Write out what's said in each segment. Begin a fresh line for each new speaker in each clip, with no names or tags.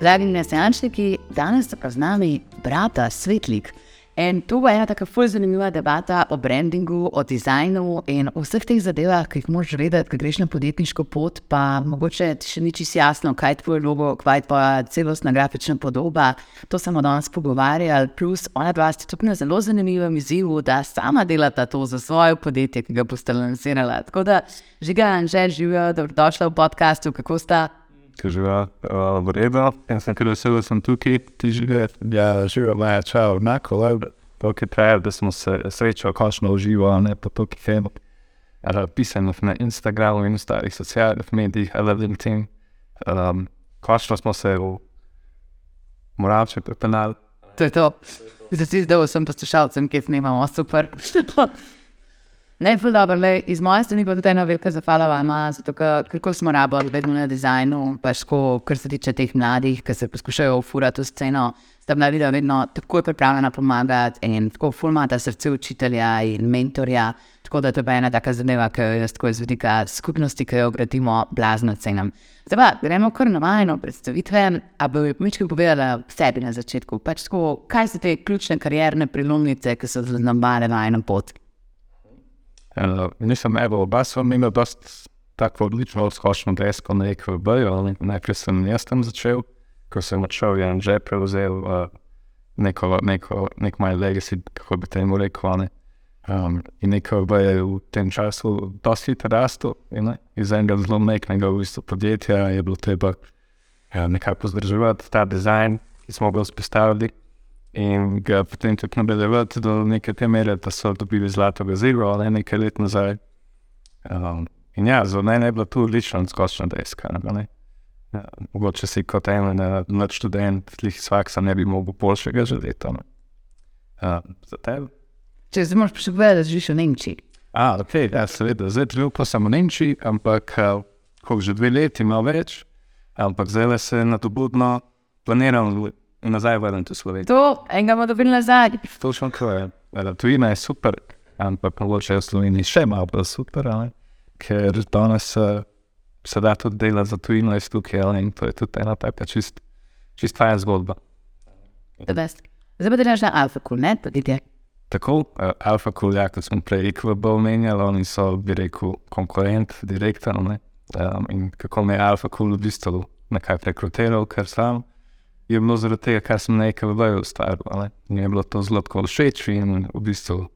Dragi nesenčniki, danes sta pa z nami brata Svetlik. In to bo ena tako zelo zanimiva debata o brandingu, o dizajnu in o vseh teh zadevah, ki jih moraš vedeti, ko greš na podjetniško pot. Pa mogoče ti še ni čisto jasno, kaj je tvoj logo, kaj je tvoja celostna grafična podoba. To smo danes pogovarjali. Plus, ona dva sta tudi na zelo zanimivem izzivu, da sama delata to za svoje podjetje, ki ga boste lansirali. Tako da, žiga, že živijo, dobrodošla v podkastu, kako sta.
Ki živijo uh, v redu. In sem kar vesel, da sem tukaj, ti živiš. Ja, živijo moja čau, enako, le. To, ki traja, da smo se srečali, končno uživo, ne pa to, ki je uh, pisano na Instagramu in ostalih socialnih medijih, ali LinkedIn. Um, končno smo se v Moravče pripeljali.
To je to. Zdaj vsem poslušalcem, ki snimamo, super. Ne, ful dobro, le, iz moje strani pa tudi ena velika zahvala vama, zato ker kako smo rabili vedno na dizajnu, pač ko, kar se tiče teh mladih, ki se poskušajo ufurati v sceno, sta bila videla vedno tako pripravljena pomagati in tako fulmata srce učitelja in mentorja, tako da to je ena taka zadeva, ki jo jaz tako iz vidika skupnosti, ki jo gradimo, blazno cenim. Zdaj pa gremo kar na vajno predstavitve, a bi mički povedala sebi na začetku, pač tako, kaj so te ključne karierne prilomnice, ki so zaznambale vajno pot.
Uh, nisem evo, oba sva imela dost tako odlično odskočno desko na EKB-ju, ali najprej sem jaz tam začel, ko sem odšel, je že prevzel uh, neko, neko, nek moj legacy, kako bi temu rekel, ne. Um, in EKB je v tem času dosti hitro rastel, iz enega zelo meknega v bistvu podjetja je bilo treba ja, nekako vzdrževati ta dizajn, ki smo ga vzpostavili. In ga potem tudi nadaljevati do neke te mere, da so dobili zlato gazilo, ali nekaj let nazaj. Um, in ja, za mene je bila to odlična skočna deska. Ne? Ja, mogoče si kot en mlad študent, tih svaksa ne bi mogel boljšega želeti. Uh, za tebe?
Če zdaj moraš še povedati, da živiš v Nemčiji.
A, ok, ja, seveda, zdaj trenutno sem v Nemčiji, ampak uh, koliko že dve leti, malo več, ampak zdaj se nadobudno planiram nazaj vrniti v Slovenijo.
To, enega bomo dobili nazaj.
Točno tako je. Tujina je super, ampak mogoče v Sloveniji še malo bolj super, ali? ker danes uh, se da tudi dela za tujino iz tukaj, ali? in to je tudi ena taka čist, čist fajn zgodba.
Zdaj pa delaš na Alfa-Kul, ne podjetje.
Tako, uh, Alfa Cool, ja, kot smo prej rekli, omenjali, oni so, bi rekel, konkurent, direktor. Um, in kako me je Alfa Cool v bistvu nekaj rekrutiral, ker sam je bilo zaradi tega, kar sem v boju ustvaril. Mi je bilo to zelo všeč in v bistvu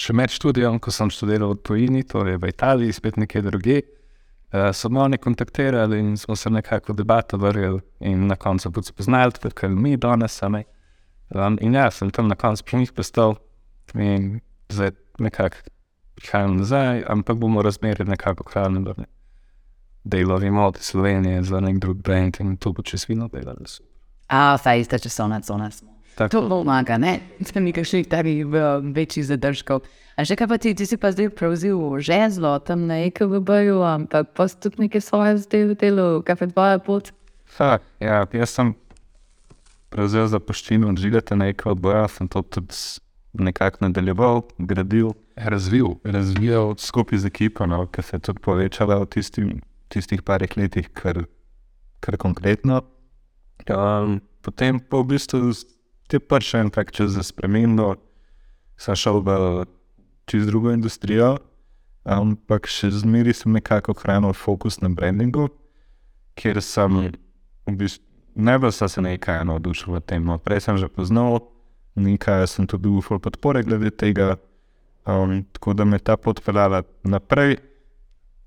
še med študijem, ko sem študiral v tujini, torej v Italiji, spet nekje druge. Uh, so me oni kontaktirali in smo se nekako debato vrgli, in na koncu tudi spoznali, tudi kaj mi danes sami. Um, in ja, sem tam na koncu pri njih pristal in zdaj nekako prihajam nazaj, ampak bomo razmerili nekako hranili. Delo remote Slovenije za nek drug brand in to bo čez vino delali.
A, saj ista časovna cona smo.
Tako.
To pomaga, ne? Sem nekakšnih takih uh, večjih zadržkov. A še kaj pa ti, ti si pa zdaj prevzel žezlo tam na EKB-ju, ampak pa si tudi nekaj svoje zdaj v delu, kaj pa tvoja pot?
Ha, ja, jaz sem prevzel zapuščino od žigata na EKB-ju, sem to tudi nekako nadaljeval, gradil, razvil, razvijal skupaj z ekipo, no, ki se je tudi povečala v tistim, tistih parih letih, kar, kar konkretno. Um, potem pa v bistvu ti prši en tak čas za spremembo, sem šel v čez drugo industrijo, ampak še zmeraj sem nekako hranil fokus na brandingu, ker sem v bistvu najbolj sem se nekaj navdušil v tem. No. Prej sem že poznal, nekaj sem tudi ufal podpore glede tega, um, tako da me ta pot peljala naprej,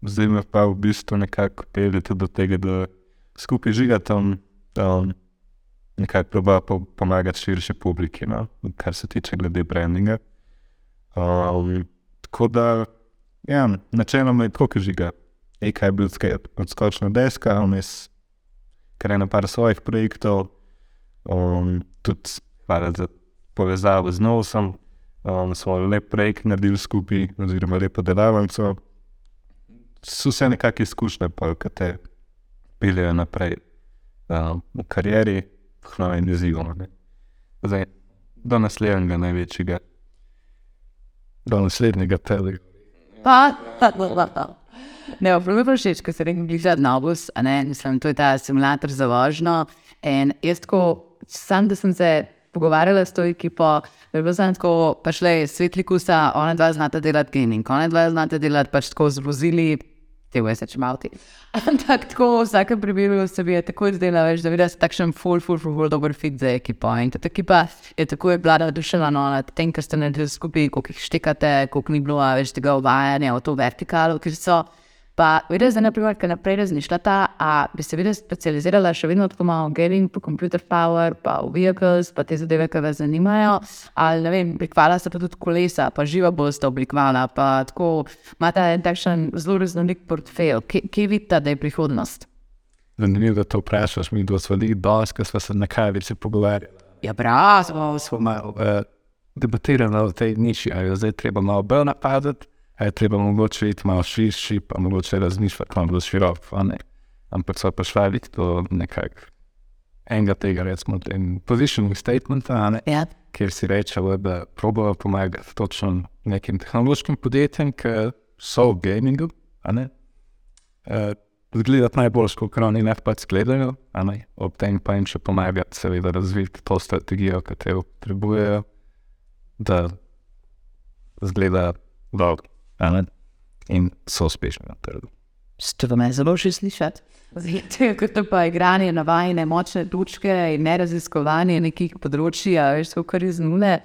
zdaj me pa v bistvu nekako pelje tudi do tega, da skupaj žigatam. Um, Nekako proba po, pomagati širši publiki, no, kar se tiče glede brandinga. Um, tako da, ja, načeloma je tako, kot žiga. Eka je bil odskočna deska, vmes kar ena par svojih projektov, um, tudi par za povezavo z nosom, um, smo lep projekt naredili skupaj, oziroma lepo delavnico. So vse nekakšne izkušnje, pa, ki te peljejo naprej v karieri, novim izzivom. ne. Zdaj, do naslednjega največjega, do naslednjega
pa. Ne, prav mi je všeč, ker se reče, bližati novus, a ne, mislim, to je ta simulator za vožnjo. In jaz tako, sam da sem se pogovarjala s to ekipo, da je bilo samo tako, pa šle svetli kusa, ona dva znata delati gaming, ona dva znata delati pač tako z vozili, te vse če malo ti. Ampak tako v vsakem primeru se bi je tako zdela, veš, da vidiš takšen full, full, full, full dober fit za ekipo. In ta ekipa je tako je bila navdušena no, nad tem, kar ste naredili skupaj, koliko jih štekate, koliko ni bilo več tega uvajanja v to vertikalo, ker so. Pa vidiš, da naprimer, ker naprej razmišljata, a bi se videla specializirala še vedno tako malo v gaming, po computer power, pa v vehicles, pa te zadeve, ki vas zanimajo. Ali ne vem, prikvala sta pa tudi kolesa, pa živa bosta oblikovala, pa tako imate en takšen zelo raznolik portfelj. Kje, vidite, da je prihodnost?
Zanimivo, da to vprašaš, mi dva smo bili danes, ko smo se na kavici pogovarjali.
Ja, bravo.
Smo malo uh, debatirali o tej niši, ali jo zdaj treba malo bolj napadati je treba mogoče iti malo širši, pa mogoče razmišljati malo široko. Ampak so pa šli do nekakšnega enega tega, recimo, positioning statementa,
Ja.
kjer si rečejo, da probojajo pomagati točno nekim tehnološkim podjetjem, ki so v gamingu. Uh, Zgledati najbolj, kot oni ne pač gledajo, ne? ob tem pa jim še pomagati, seveda, razviti to strategijo, ki te potrebujejo, da zgleda dobro ne? In so uspešni na trgu.
To vam je zelo še slišati. Zdaj, kot to pa igranje na vajne močne točke in ne raziskovanje nekih področji, a veš, so kar iz nule.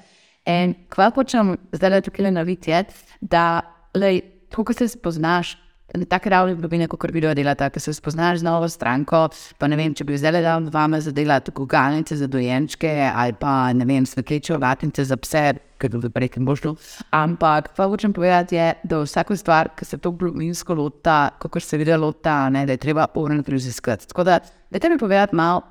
In kva počnem zdaj le tukaj na vidje, da lej, to, ko se spoznaš, na tak ravni globine, kot video delata, ki se spoznaš z novo stranko, pa ne vem, če bi zdaj dal vama za delati gugalnice za dojenčke ali pa ne vem, svetleče ovatnice za pse, ker bi prej ne bo šlo. Ampak pa hočem povedati, je, da vsako stvar, ki se to globinsko lota, kot se vidi lota, ne, da je treba urno raziskati. Tako da, da te mi povedati malo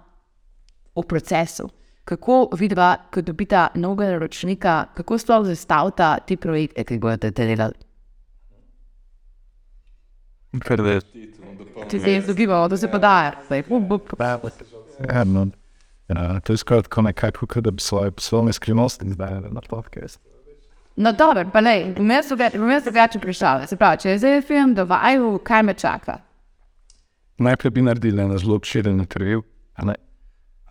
o procesu. Kako vidva, ko dobita novega naročnika, kako sploh zastavita ti projekte, ki bodo te delali?
Je
Ti zdaj dobivamo, da se podaja.
Ja, no, ja, to je skratka nekako, kot da bi svoje poslovne skrivnosti izvedli na podcast.
No, dobro, pa ne, vmes so drugače prišle. Se pravi, če je zdaj film do vaju, kaj me čaka?
Najprej bi naredili en zelo obširen intervju, a ne,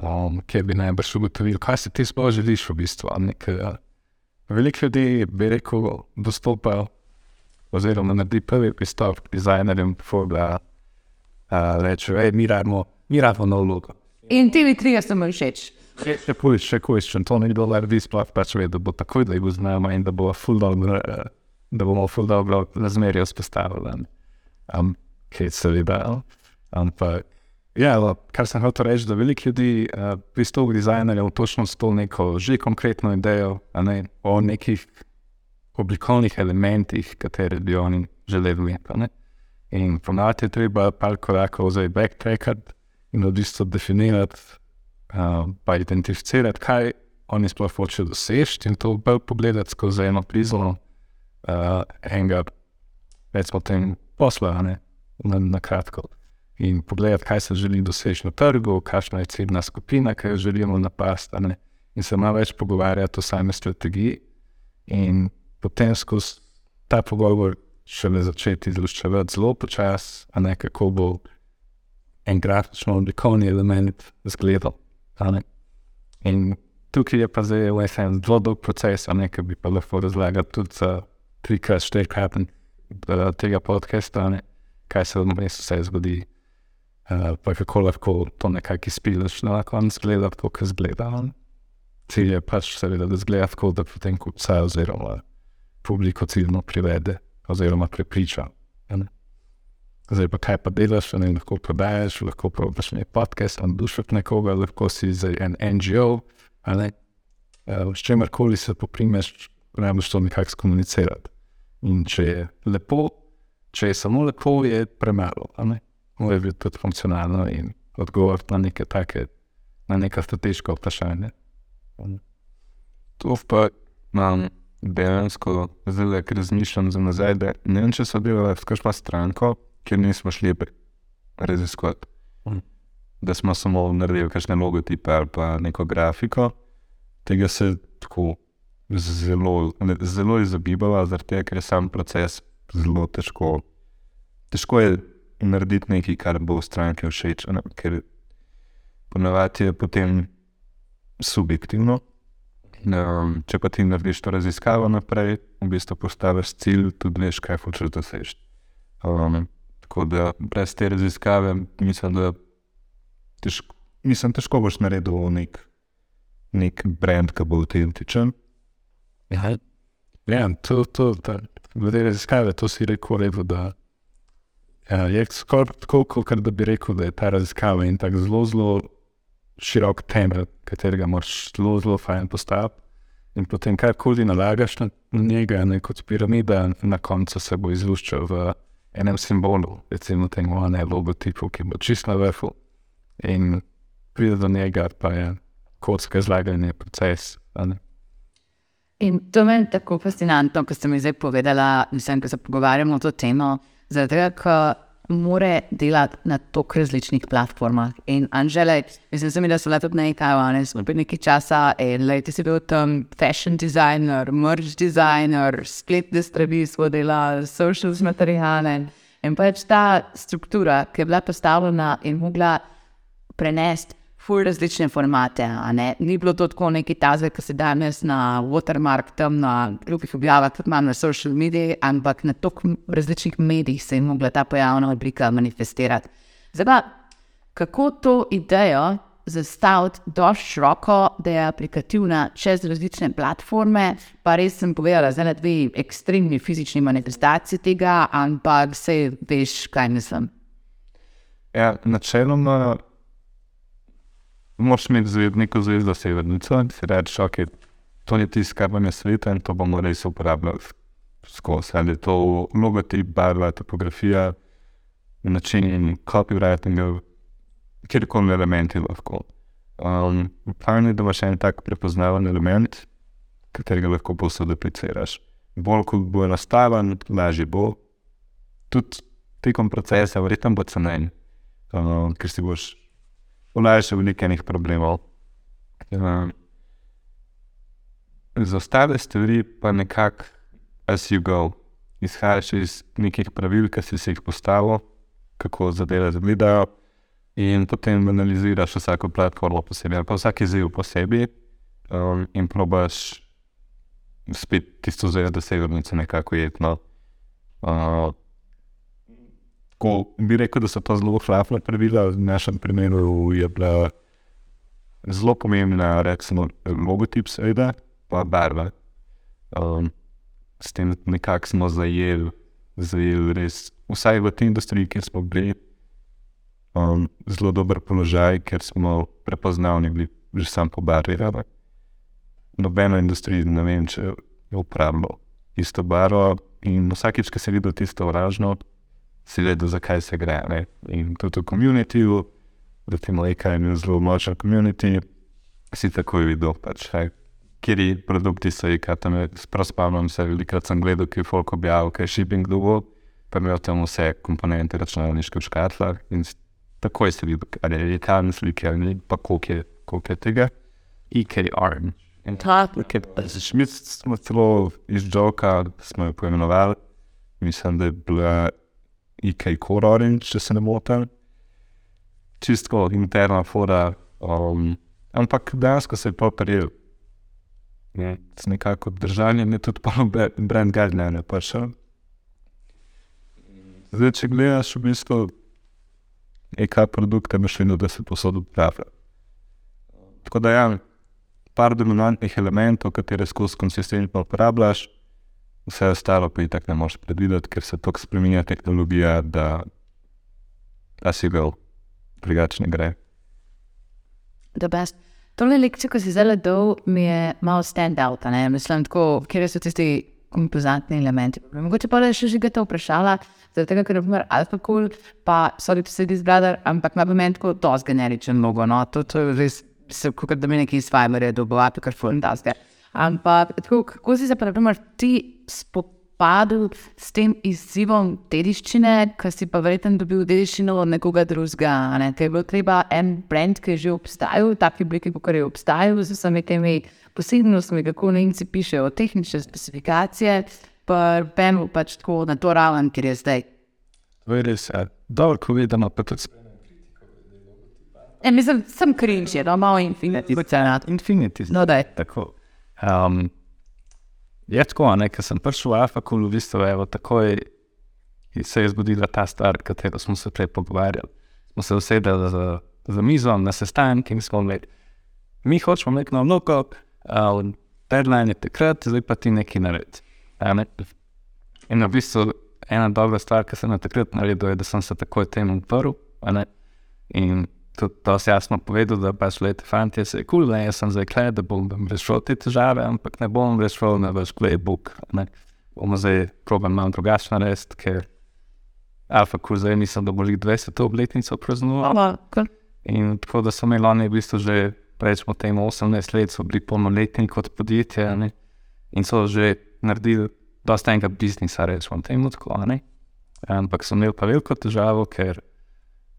um, kjer bi najbrž ugotovili, kaj si ti sploh želiš v bistvu. a ne, ker, a, Veliko ljudi bi rekel, dostopajo oziroma naredi prvi pristop k dizajnerjem, da reče, hej, mi rabimo, mi rabimo nov logo.
In ti trije so mi všeč.
Če pojš, še kojiš, to ni bilo, da bi sploh pač vedel, da bo takoj, da jih bo znamo in da bo ful dobro, da bomo ful dobro razmerje vzpostavili. Um, kaj se vidi, ampak. Ja, lo, kar sem hotel reči, da veliko ljudi uh, pristopi dizajnerjev točno s to neko že konkretno idejo, ne, o nekih oblikovnih elementih, katere bi oni želeli imeti. In ponavadi je treba par korakov zdaj backtrackati in v bistvu definirati, uh, pa identificirati, kaj oni sploh hočejo doseči in to bolj pogledati skozi eno prizmo uh, enega, recimo, tem posla, ne, na, na kratko. In pogledati, kaj se želi doseči na trgu, kakšna je ciljna skupina, ki jo želimo napasti, in se malo več pogovarjati o sami strategiji. In potem skozi ta pogovor šele začeti izluščevati zelo počasi, a ne kako bo en grafično oblikovni element izgledal. In tukaj je pa zdaj en zelo dolg proces, a ne ki bi pa lahko razlagal tudi za trikrat, štirikrat tega podcasta, ne, kaj se v mestu vse zgodi. Uh, pa kako lahko to nekako izpileš na koncu, zgleda tako, kot zgleda. ne. Cilj je pač seveda, da zgleda tako, da potem kupca oziroma publiko ciljno privede oziroma prepriča. Zdaj pa kaj pa delaš, ne lahko prodajaš, lahko probaš neki podcast, andušati nekoga, lahko si za en NGO, a ne. Uh, s čemarkoli se poprimeš, rabiš to nekako skomunicirati. In če je lepo, če je samo lepo, je premalo. Mora biti tudi funkcionalno in odgovoriti na neke take, na neka strateška vprašanja.
To pa imam dejansko zelo, ker razmišljam za nazaj, da ne vem, če so delali s kakšno stranko, kjer nismo šli raziskovati.
Mhm.
Da smo samo naredili kakšne logotipe ali pa neko grafiko. Tega se tako zelo, zelo izogibala, zaradi tega, ker je sam proces zelo težko. Težko je narediti nekaj, kar bo stranke všeč, ker ponavadi je potem subjektivno. Um, če pa ti narediš to raziskavo naprej, v bistvu postaviš cilj, tudi veš, kaj hočeš doseči. Um, tako da brez te raziskave, mislim, da težko, mislim, težko boš naredil nek, nek brand, ki bo avtentičen.
Ja, ja to, to, to, glede raziskave, to si rekel, lepo, da ja, je skoraj tako, kot da bi rekel, da je ta raziskava in tako zelo, zelo širok temelj, katerega moraš zelo, zelo fajn postaviti. In potem karkoli nalagaš na njega, ne kot piramida, na koncu se bo izluščal v enem simbolu, recimo temu enem logotipu, ki bo čist na vrhu. In pride do njega, pa je kocka zlaganja proces.
In to me je tako fascinantno, ko ste mi zdaj povedali, da se pogovarjamo o to temo. Zato, ker more delati na toliko različnih platformah. In Anžele, mislim, da so leto dni Tajvane, smo bili nekaj časa, in leti si bil tam fashion designer, merch designer, spletne strani smo delali, social materiale. In pač ta struktura, ki je bila postavljena in mogla prenesti ful različne formate. Ni bilo to tako neki tazve, ki se danes na Watermark, tam na drugih objavah, tudi na social medijih, ampak na toliko različnih medijih se je mogla ta pojavna oblika manifestirati. Zdaj, kako to idejo zastaviti dovolj široko, da je aplikativna čez različne platforme, pa res sem povedala, da je dve ekstremni fizični manifestaciji tega, ampak vse veš, kaj mislim.
Ja, načeloma moraš imeti zved, neko zvezdo severnico in si reči, ok, to je tisto, kar vam je svet in to bomo res uporabljali skozi. Ali je to logotip, barva, topografija, način copywritinga, kjerkoli elementi lahko. Um, Pravno je, da imaš en tak prepoznaven element, katerega lahko posod apliciraš. Bolj kot bo enostaven, lažje bo. Tudi tekom procesa, verjetno bo cenjen, um, ker si boš olajša veliko enih problemov. Uh, za ostale stvari pa nekako as you go, izhajaš iz nekih pravil, ki si jih postavil, kako zadeve izgledajo, in potem analiziraš vsako platformo posebej, ali pa vsak izziv posebej, um, in probaš spet tisto zavedati, da se je vrnilo nekako jetno. Uh, Ko bi rekel, da so to zelo hlapna pravila, v našem primeru je bila zelo pomembna, recimo, logotip, seveda, pa barva. Um, s tem nekako smo zajeli, zajeli res, vsaj v tej industriji, kjer smo bili, um, zelo dober položaj, ker smo prepoznavni bili že sam po barvi. Nobeno industrijo ne vem, če je uporabljalo isto barvo in vsakič, ko se vidi tisto vražno, si vedel, zakaj se gre. Ne? In tudi v komunitiju, da ti mleka je zelo močna komunitija, si takoj videl, pač, kje produkti so kaj tam je. Spomnim se, velikrat sem gledal, ki je folk objavil, kaj je shipping dovolj, pa imel tam vse komponente računalniške v škatlah in takoj si videl, ali je tam slike ali ne, pa koliko je, koliko je tega. EKR. In tako, mi smo celo iz Joka, smo jo poimenovali, mislim, da je bila IK Core Orange, če se ne motim. Čisto interna fora, um, ampak dejansko se je pa prijel. Z nekako držanjem je tudi malo brand guideline prišel. Zdaj, če gledaš v bistvu, kaj produkte imaš vedno, da se posod upravlja. Tako da ja, par dominantnih elementov, katere skozi konsistentno uporabljaš, vse ostalo pa je tako ne moreš predvideti, ker se tako spremenja tehnologija, da, da si bil drugačen gre.
Tole lekcijo, ko si zelo dol, mi je malo stand-out. Mislim, tako, kje so tisti kompozantni elementi. Mogoče pa še že to vprašala, zaradi tega, ker je primer AlphaCool, pa so ti vsi izbrali, ampak ima pomen tako to zgeneričen logo. No? To, to je res, kot da bi neki iz Fiverr dobil, kar fulantazge. Ampak tako, kako si se pa, naprimer, ti spopadel s tem izzivom dediščine, ki si pa verjetno dobil dediščino od nekoga drugega? Ne? Ker je bil treba en brand, ki je že obstajal, v taki obliki, kot je obstajal, z vsemi temi posebnostmi, kako Nemci pišejo tehnične specifikacije. prpenu pač tako na to raven, ker je zdaj.
To je res, ja. dobro, ko vidimo, pa tudi
E, mislim, sem cringe, no, malo infinity.
Infinity.
No, daj.
Tako. Um, je tako, ne, ker sem prišel v Afakul, v bistvu, evo, takoj se je zgodila ta stvar, o kateri smo se prej pogovarjali. Smo se usedeli za, za mizo na sestanek in smo rekli, mi hočemo imeti nov loko, uh, deadline je takrat, zdaj pa ti nekaj naredi. Ne? In v bistvu ena dobra stvar, ki sem jo takrat naredil, je, da sem se takoj temu uprl. In tudi to si jasno povedal, da pač leti fanti, se kul, cool, jaz sem zdaj kled, da bom rešil te težave, ampak ne bom rešil na vaš playbook. Bomo zdaj proben malo drugačno narediti, ker Alfa Kul zdaj nisem, da bo jih 20 obletnico praznoval. In tako da so imeli oni v bistvu že, rečemo temu, 18 let, so bili polnoletni kot podjetje ne? in so že naredili dosta enega biznisa, rečemo temu tako. Ne? Ampak so imeli pa veliko težavo, ker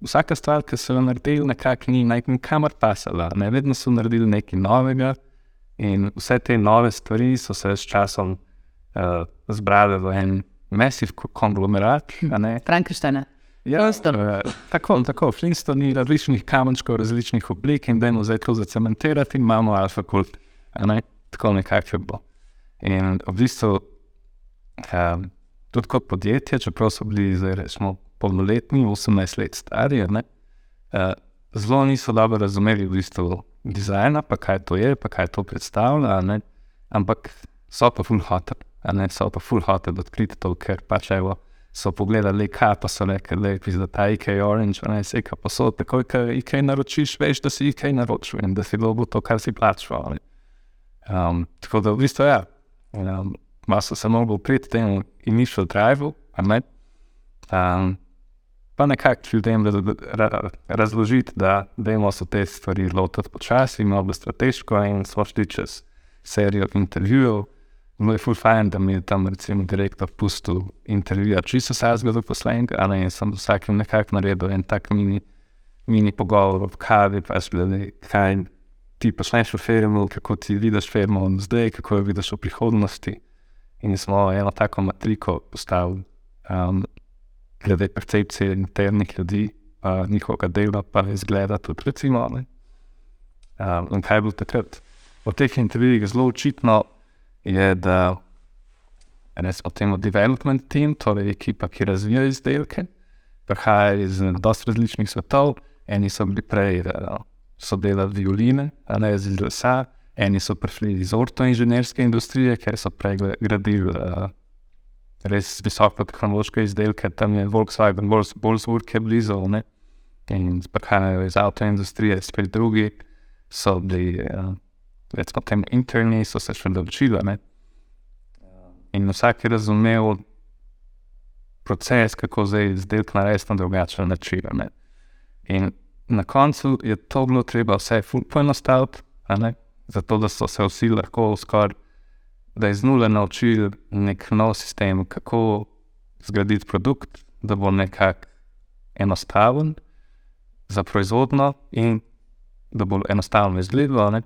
vsaka stvar, ki so jo naredili, nekako ni nikamor pasala. Ne? Vedno so naredili nekaj novega in vse te nove stvari so se s časom uh, zbrale v en mesiv konglomerat.
Frankenstein.
Ja, uh, tako, tako, Flintstone, različnih kamenčkov, različnih oblik in da jim zdaj to zacementirati, imamo alfa kult. Ne? Tako nekako je bilo. In v bistvu, um, tudi kot podjetje, čeprav so bili zdaj rečemo polnoletni, 18 let stari, uh, zelo niso dobro razumeli v bistvu dizajna, pa kaj to je, pa kaj to predstavlja, ne? ampak so pa full hot, ne so pa full hot, da odkriti to, ker pač evo. So pogledali, kaj pa so rekli, da je ta IK Orange, ne se kaj pa so, tako da IK naročiš, veš, da si IK naročil in da si dobil to, kar si plačal. Um, tako da v bistvu ja, um, malo so se mogli priti temu initial drive, um, pa nekako ljudem razložiti, da vemo, da so te stvari lotiti počasi, malo strateško in smo šli čez serijo intervjujev. Bilo je fulfajn, da mi je tam recimo direktor pustil intervjuja čisto vsakega zaposlenega, a ne in sem vsakim nekako naredil en tak mini, mini pogovor v kavi, pa sploh kaj ti počneš v firmu, kako ti vidiš firmo zdaj, kako jo vidiš v prihodnosti. In smo eno tako matriko postavili, um, glede percepcije internih ljudi, pa njihovega dela, pa izgleda tudi recimo. Um, in kaj je bilo takrat? V teh intervjujih je zelo očitno, je, da smo temu development team, torej ekipa, ki razvija izdelke, prihaja iz dosta različnih svetov. Eni so bili prej, da so delali violine, ne iz lesa, eni so prišli iz ortoinženirske industrije, ker so prej gradili uh, res visoko tehnološke izdelke, tam je Volkswagen, Bolswurg je blizu. Ne? In prihajajo iz avtoindustrije, spet drugi so bili. Uh, recimo, tem interni so se še naučili. In vsak je razumel proces, kako zdaj izdelek narediti na drugačen način. Ne? In na koncu je to bilo treba vse poenostaviti, zato da so se vsi lahko skoraj, da iz nule naučili nek nov sistem, kako zgraditi produkt, da bo nekako enostaven za proizvodno in da bo enostavno izgledalo.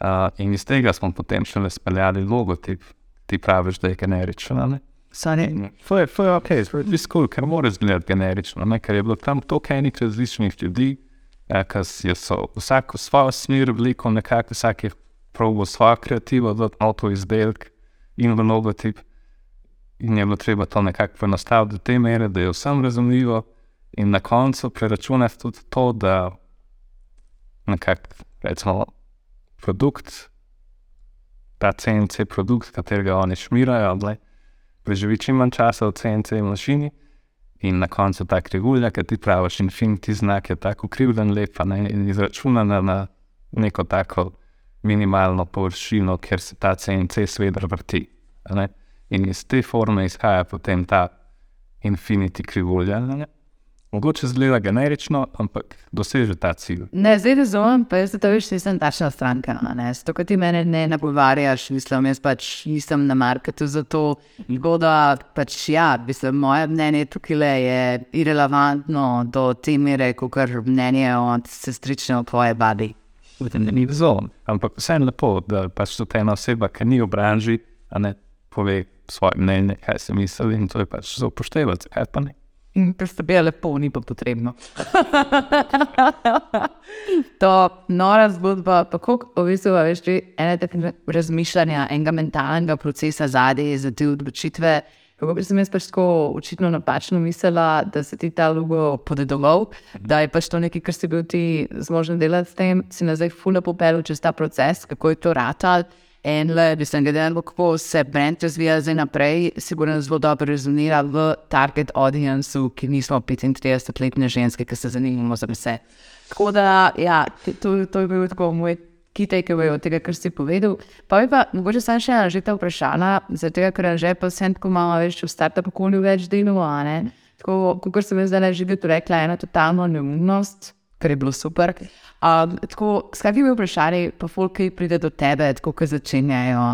Uh, in iz tega smo potem še le speljali logotip, ti praviš, da je generičen. To je ok, zelo skul, ker mora izgledati generično, ne? ker je bilo tam toliko enih različnih ljudi, eh, ki so vsak v svojo smer veliko, nekako vsak je probo svojo kreativo, da ima to izdelek in logotip. In je bilo treba to nekako poenostaviti do te mere, da je vsem razumljivo, in na koncu preračunati tudi to, da nekako recimo produkt, ta CNC produkt, katerega oni šmirajo, da preživi čim manj časa v CNC mašini. In na koncu ta krivulja, ki ti praviš, infiniti znak je tako krivden, lepa ne, in izračunana na neko tako minimalno površino, ker se ta CNC svet vrti. In iz te forme izhaja potem ta infiniti krivulja. Ne? Mogoče zgleda generično, ampak doseže ta cilj.
Ne, zdaj razumem, pa jaz to veš, nisem tačna stranka. To, kar ti mene ne nagovarjaš, mislim, jaz pač nisem na marketu za to. Goda, pač ja, mislim, moje mnenje tukaj je irrelevantno do te mere, kot kar mnenje od sestrične od tvoje babi.
Ni zelo, ampak vseeno lepo, da pač ta ena oseba, ki ni v branži, a ne pove, svoje mnenje, kaj si misli in to je pač za upoštevati, kaj pa ne.
In ker ste bili lepo, ni pa potrebno. to nora zgodba, pa kako v bistvu veš, ene take razmišljanja, enega mentalnega procesa zadaj za te odločitve. Kako bi sem jaz pač tako očitno napačno mislila, da se ti ta logo podedoval, da je pač to nekaj, kar si bil ti zmožen delati s tem, si nazaj fulno popel čez ta proces, kako je to ratal. In le, da sem gledal, kako se brand razvija zdaj naprej, sigurno zelo dobro rezonira v target audienceu, ki nismo 35-letne ženske, ki se zanimamo za vse. Tako da, ja, to, to je bil tako moj key takeaway od tega, kar si povedal. Pa bi pa, mogoče sem še ena že ta vprašanja, zato ker že pa sem tako malo več v startup okolju več delal, ne? Tako, kot sem zdaj že bil rekla, ena totalna neumnost, kar je bilo super. Um, tako, s kakimi vprašanji pa folki pride do tebe, tako kot začenjajo,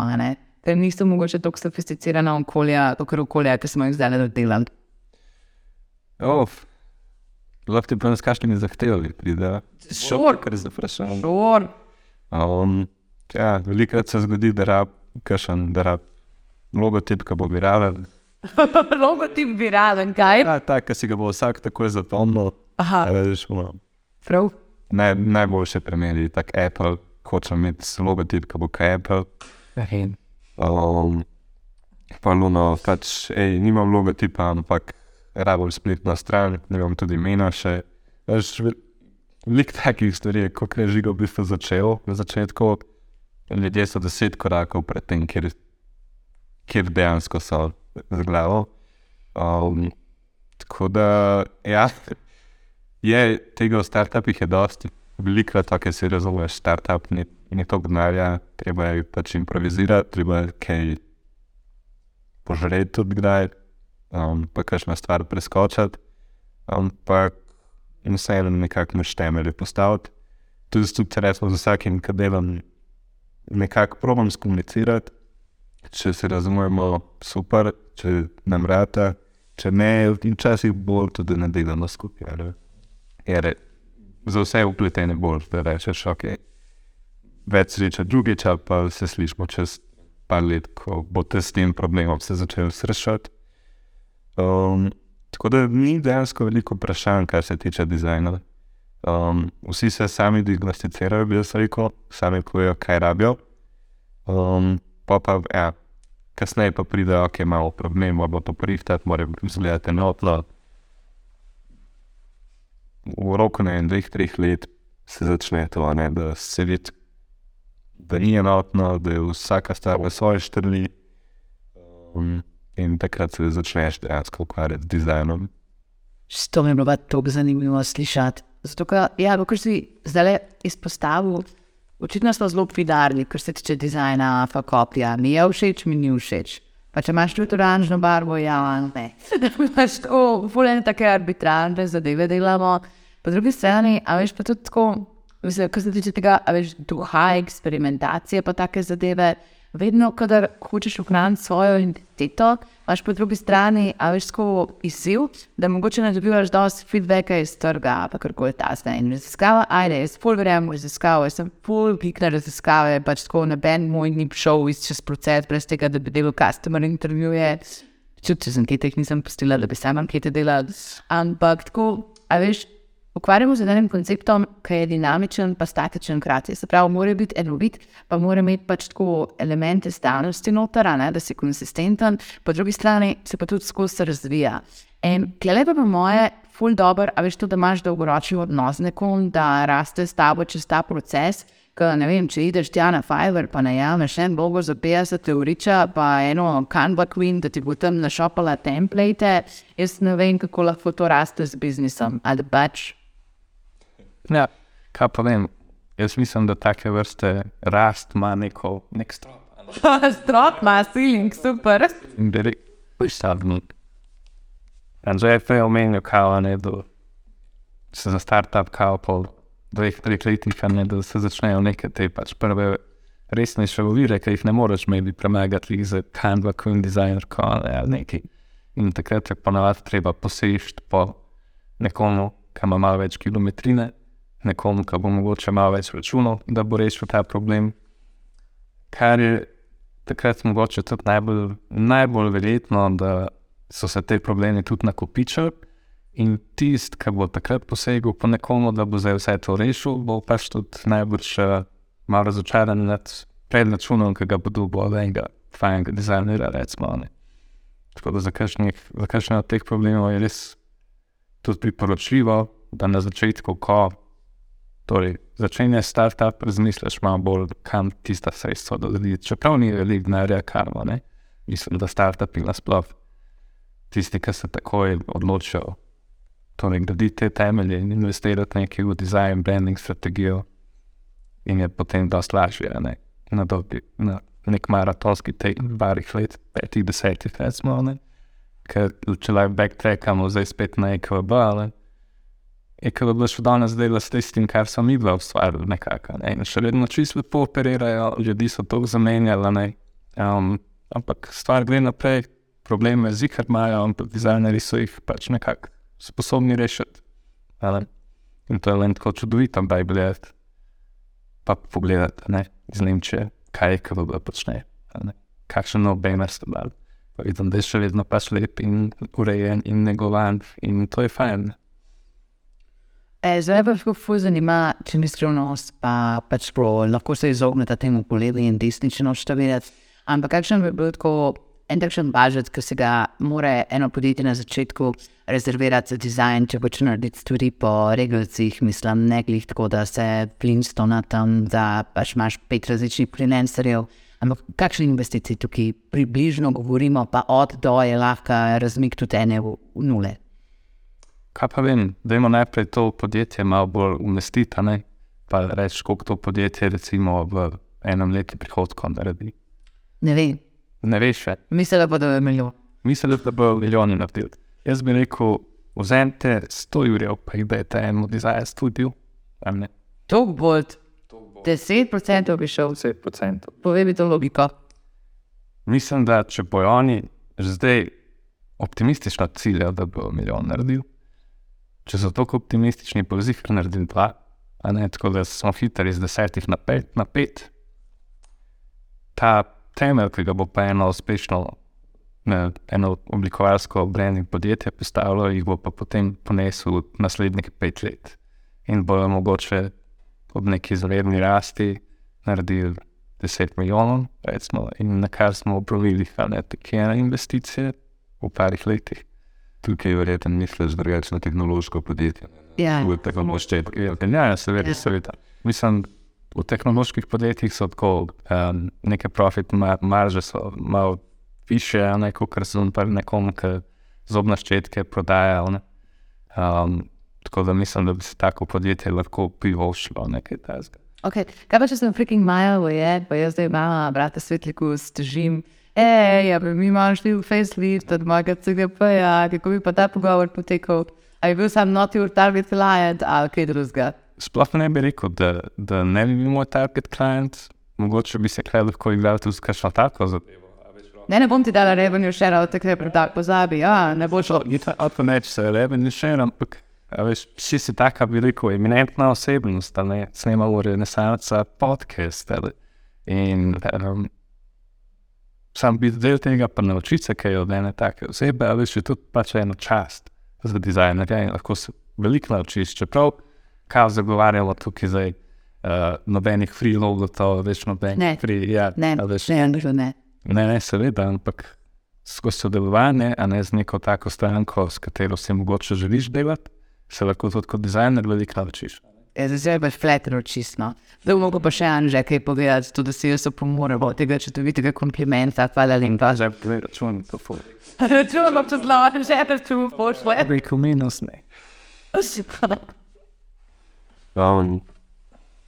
ker niso mogoče tako sofisticirana okolja, kot okolja, ki smo jih zdaj dodelali.
Oh, lahko ti povem, s kakšnimi zahtevami pride.
Šor,
kar je vprašanje.
Šor.
Um, ja, velikokrat se zgodi, da rab, kašen, da rab logotip, ki bo viralen.
logotip viralen, kaj?
Ja, tak, ki si ga bo vsak takoj zapomnil.
Aha.
Veš, no.
Prav.
Naj, najboljše primeri, tako Apple, hoče imeti logotip, ki bo kaj Apple. Um, pa Luno, pač, ej, nimam logotipa, ampak rabo spletna stran, ne vem tudi imena še. Veš, veliko takih stvari, kot je žigo v bistvu začel na začetku. Ljudje so deset korakov pred tem, kjer, kjer dejansko so z glavo. Um, tako da, ja, je tega v startupih je dosti, veliko je to, kar si razumeš, startup ni, ni to gnarja, treba je pač improvizirati, treba je kaj požreti tudi kdaj, um, pa kakšna stvar preskočiti, ampak um, vseeno nekako naš temelj postaviti. Tudi tudi recimo z vsakim, ki delam, nekako probam skomunicirati, če se razumemo super, če nam rata, če ne, in včasih bolj tudi ne delamo skupaj. Ali? je za vse upletene bolj, da rečeš, ok. Več sreče drugič, pa se slišmo čez par let, ko bo te s tem problemom se začel srečati. Um, tako da ni dejansko veliko vprašanj, kar se tiče dizajna. Um, vsi se sami diagnosticirajo, bi jaz rekel, sami povejo, kaj rabijo. Um, pa pa, ja, kasneje pa pride, ok, imamo problem, moramo to prihtati, moramo izgledati enotno v roku ne en, dveh, treh let se začne to, ne, da se vidi, da ni enotno, da je vsaka stvar v svoje štrli. Um, in takrat se začneš dejansko ukvarjati z dizajnom.
To mi je bilo tako zanimivo slišati. Zato, ker ja, si zdaj izpostavil, očitno smo zelo vidarni, kar se tiče dizajna, pa kopija. Mi je všeč, mi ni všeč. Pa če imaš tudi oranžno barvo, ja, ne. Imaš tako, fulene take arbitrarne zadeve delamo. Po drugi strani, a veš pa tudi tako, kar se tiče tega, a veš duha, eksperimentacije, pa take zadeve. Vedno, kadar hočeš ohraniti svojo identiteto, imaš po drugi strani, a veš, tako izziv, da mogoče ne dobivaš dosti feedbacka iz trga, pa kar koli ta zdaj. In raziskava, ajde, jaz pol verjamem v raziskave, sem pol geek na raziskave, pač tako na ben moj ni šel čez proces, brez tega, da bi delal customer intervjuje. Čutim, če sem kete, nisem postila, da bi sama kete delal. Ampak tako, a veš, ukvarjamo z enim konceptom, ki je dinamičen, pa statičen, hkrati. Se pravi, mora biti enovit, pa mora imeti pač tako elemente stalnosti noter, ne, da si konsistenten, po drugi strani se pa tudi skozi razvija. In klele pa po moje, ful dobr, a veš to, da imaš dolgoročni odnos z nekom, da raste s tabo čez ta proces. Ka, vem, če ideš tja na Fiverr, pa najameš en bogo za 50 euriča, pa eno Canva Queen, da ti bo tam našopala template, jaz ne vem, kako lahko to raste z biznisom. Ali pač
Ja, kaj pa vem. Jaz mislim, da take vrste rast ima neko, nek strop.
strop ima ceiling, super.
In da je postavljen. In že je prej omenil, kao, ne, da se za startup, kao, pol dveh, treh letih, ne, da se začnejo neke te pač prve resnejše ovire, ki jih ne moreš maybe premagati za Canva, Queen Designer, ali nekaj. In takrat je ponavadi treba posežiti po nekomu, ki ima malo več kilometrine nekomu, ki bo mogoče malo več računal, da bo rešil ta problem. Kar je takrat mogoče tudi najbolj, najbolj verjetno, da so se te problemi tudi nakopičili. In tisti, ki bo takrat posegel po nekomu, da bo zdaj vse to rešil, bo pač tudi najbrž uh, malo razočaran nad predračunom, ki ga bo dobil od enega fajnega dizajnerja. Recimo, ne. Tako da za kakšne od teh problemov je res tudi priporočljivo, da na začetku, ko torej, začneš startup, razmisliš malo bolj, kam tista sredstva dodati. Čeprav ni veliko denarja, kar ima, mislim, da startupi nasploh tisti, ki se takoj odločijo. Torej, graditi te temelje in investirati nekaj v dizajn, branding, strategijo, in je potem dosta lažje, ne? na, dolgi, na nek maratonski tek, barih let, petih, desetih, recimo. Ne? Ker če lahko backtrackamo, zdaj spet na EKB, ali je EKB še danes dela s tistim, kar so mi dva ustvarili, nekako. Ne? Še vedno čisto lepo operirajo, ljudi so to zamenjali, um, ampak stvar gre naprej, probleme z jih imajo, ampak dizajnerji so jih pač nekako sposobni rešiti. Ali? In to je le tako čudovito, da je gledati, pa pogledati ne, iz Nemčije, kaj je KVB počne, kakšen nobener ste dali. Pa vidim, da je še vedno pač lep in urejen in negovan in to je fajn.
E, zdaj pa še kako zanima, če ni skrivnost, pa pač pro, lahko se izognete temu polevi in desnično štavirati. Ampak kakšen bi bil tako en takšen budžet, ki se ga mora eno podjetje na začetku rezervirati za dizajn, če hoče narediti stvari po regulacih, mislim, ne glih tako, da se plinstona tam, da pač imaš pet različnih freelancerjev. Ampak kakšne investicije tukaj približno govorimo, pa od do je lahko razmik tudi ene v nule.
Kaj pa vem, da imamo najprej to podjetje malo bolj umestiti, ne? pa reči, koliko to podjetje recimo v enem letu prihodkov naredi.
Ne vem.
Ne veš, še.
Mislim, da bodo milijon.
Mislim, da bo milijoni naredil. Jaz bi rekel, vzemite 100 jurjev, pa jih dajte enemu dizajnu studiu.
To bo 10% bi šel.
10%.
Povej mi to logiko.
Mislim, da če bojo oni že zdaj optimistično ciljajo, da bo milijon naredil, če so tako optimistični, bo zih naredil dva, a ne tako, da smo hitri iz desetih na pet, na pet. Ta temelj, ki ga bo pa eno uspešno, ne, eno oblikovalsko branding podjetje postavilo, jih bo pa potem ponesel naslednjih pet let. In bojo mogoče ob neki izredni rasti naredili 10 milijonov, recimo, in na kar smo upravili, a ne tako ena investicija v parih letih.
Tukaj je verjetno misliš drugačno tehnološko podjetje.
Ja.
Tako mošče.
Ja, seveda, seveda. Mislim, v tehnoloških podjetjih so tako um, neke profit marže, so malo više, ne kot so pa nekom, ki zobne ščetke prodajajo. Um, tako da mislim, da bi se tako podjetje lahko privoščilo nekaj tajnega.
Okay. Kaj pa če sem freaking Majo, je, pa jaz zdaj imam, brate, svetliku s težim. Ej, ja, mi imamo šli v facelift od mojega CGP-ja, kako bi pa ta pogovor potekal. A je bil sam not your target client ali kaj drugega?
Sploh ne bi rekel, da, da ne bi bil moj target client, mogoče bi se kaj lahko igral tudi s kakšno tako zadevo.
Ne, ne bom ti dala revenue share, od takrat pa tako pozabi, ja, ne bo šlo.
Je to avtomeč, se revenue share, ampak veš, vsi si taka, bi rekel, eminentna osebnost, ali ne, snemamo renesansa podcast, ali. In um, sam biti del tega, pa naučiti se kaj od ene take osebe, ali še tudi pač eno čast za dizajnerja in lahko se veliko naučiš, čeprav kaj zagovarjamo tukaj zdaj, uh, nobenih free logotov, več nobenih
Ne.
free, ja,
Ne,
veš,
ne, ne, ne.
ne, ne, seveda, ampak skozi sodelovanje, a ne z neko tako stranko, s katero si mogoče želiš delati, se lahko tudi kot dizajner veliko naučiš.
Ja, zdaj pa flatero čisto. Zdaj bomo pa še Anže kaj povedati, tudi da si jaz opomorem od tega čudovitega komplimenta, hvala lepa.
Zdaj pa gledaj, račun, to ful.
Računam, če zelo, že te tu pošle.
Rekel minus ne.
Um,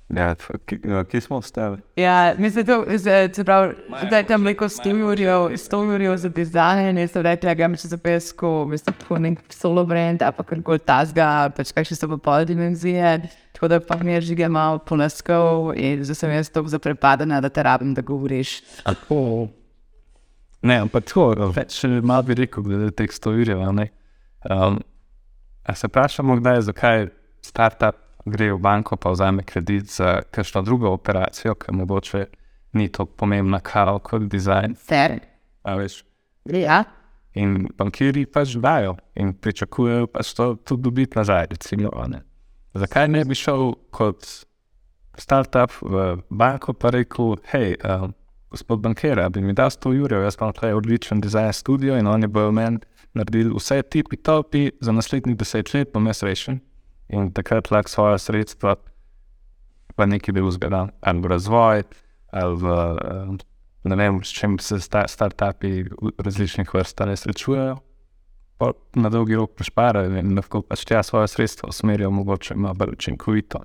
ja, f- ki- ja, kje smo ostali?
Ja, mislim, da se pravi, da je tam neko 100 jurjev, 100 jurjev za dizajn, jaz sem rekla, grem še za pesko, mislim, tako nek solo brand, a pa karkoli tasga, pač kakšne so pa pol dimenzije, tako da pa mi je žige malo ponaskal in zdaj sem jaz tako zaprepadena, da te rabim, da govoriš.
Tako. Ne, ampak tako, več eh, malo bi rekel, glede teh ne. Um, a se vprašamo, kdaj, zakaj startup gre v banko pa vzame kredit za kakšno drugo operacijo, ki mogoče ni tako pomembna kao kot dizajn.
Fair.
a veš.
Ja.
In bankirji pač dajo in pričakujejo pač to tudi dobiti nazaj. Recimo, a ne. Zakaj ne bi šel kot startup v banko pa rekel, hej, uh, gospod bankir, a bi mi dal 100 ur, jaz imam tukaj odličen dizajn studio in oni bodo meni naredili vse tipi topi za naslednjih deset let, bom jaz rešen. In takrat lahko svoje sredstva pa nekaj drugega dam, ali v razvoj, ali v uh, ne vem, s čim se sta, startupi različnih vrst ne srečujejo. Na dolgi rok prešparajo in lahko pač tja svoje sredstva usmerijo, mogoče malo bolj učinkovito.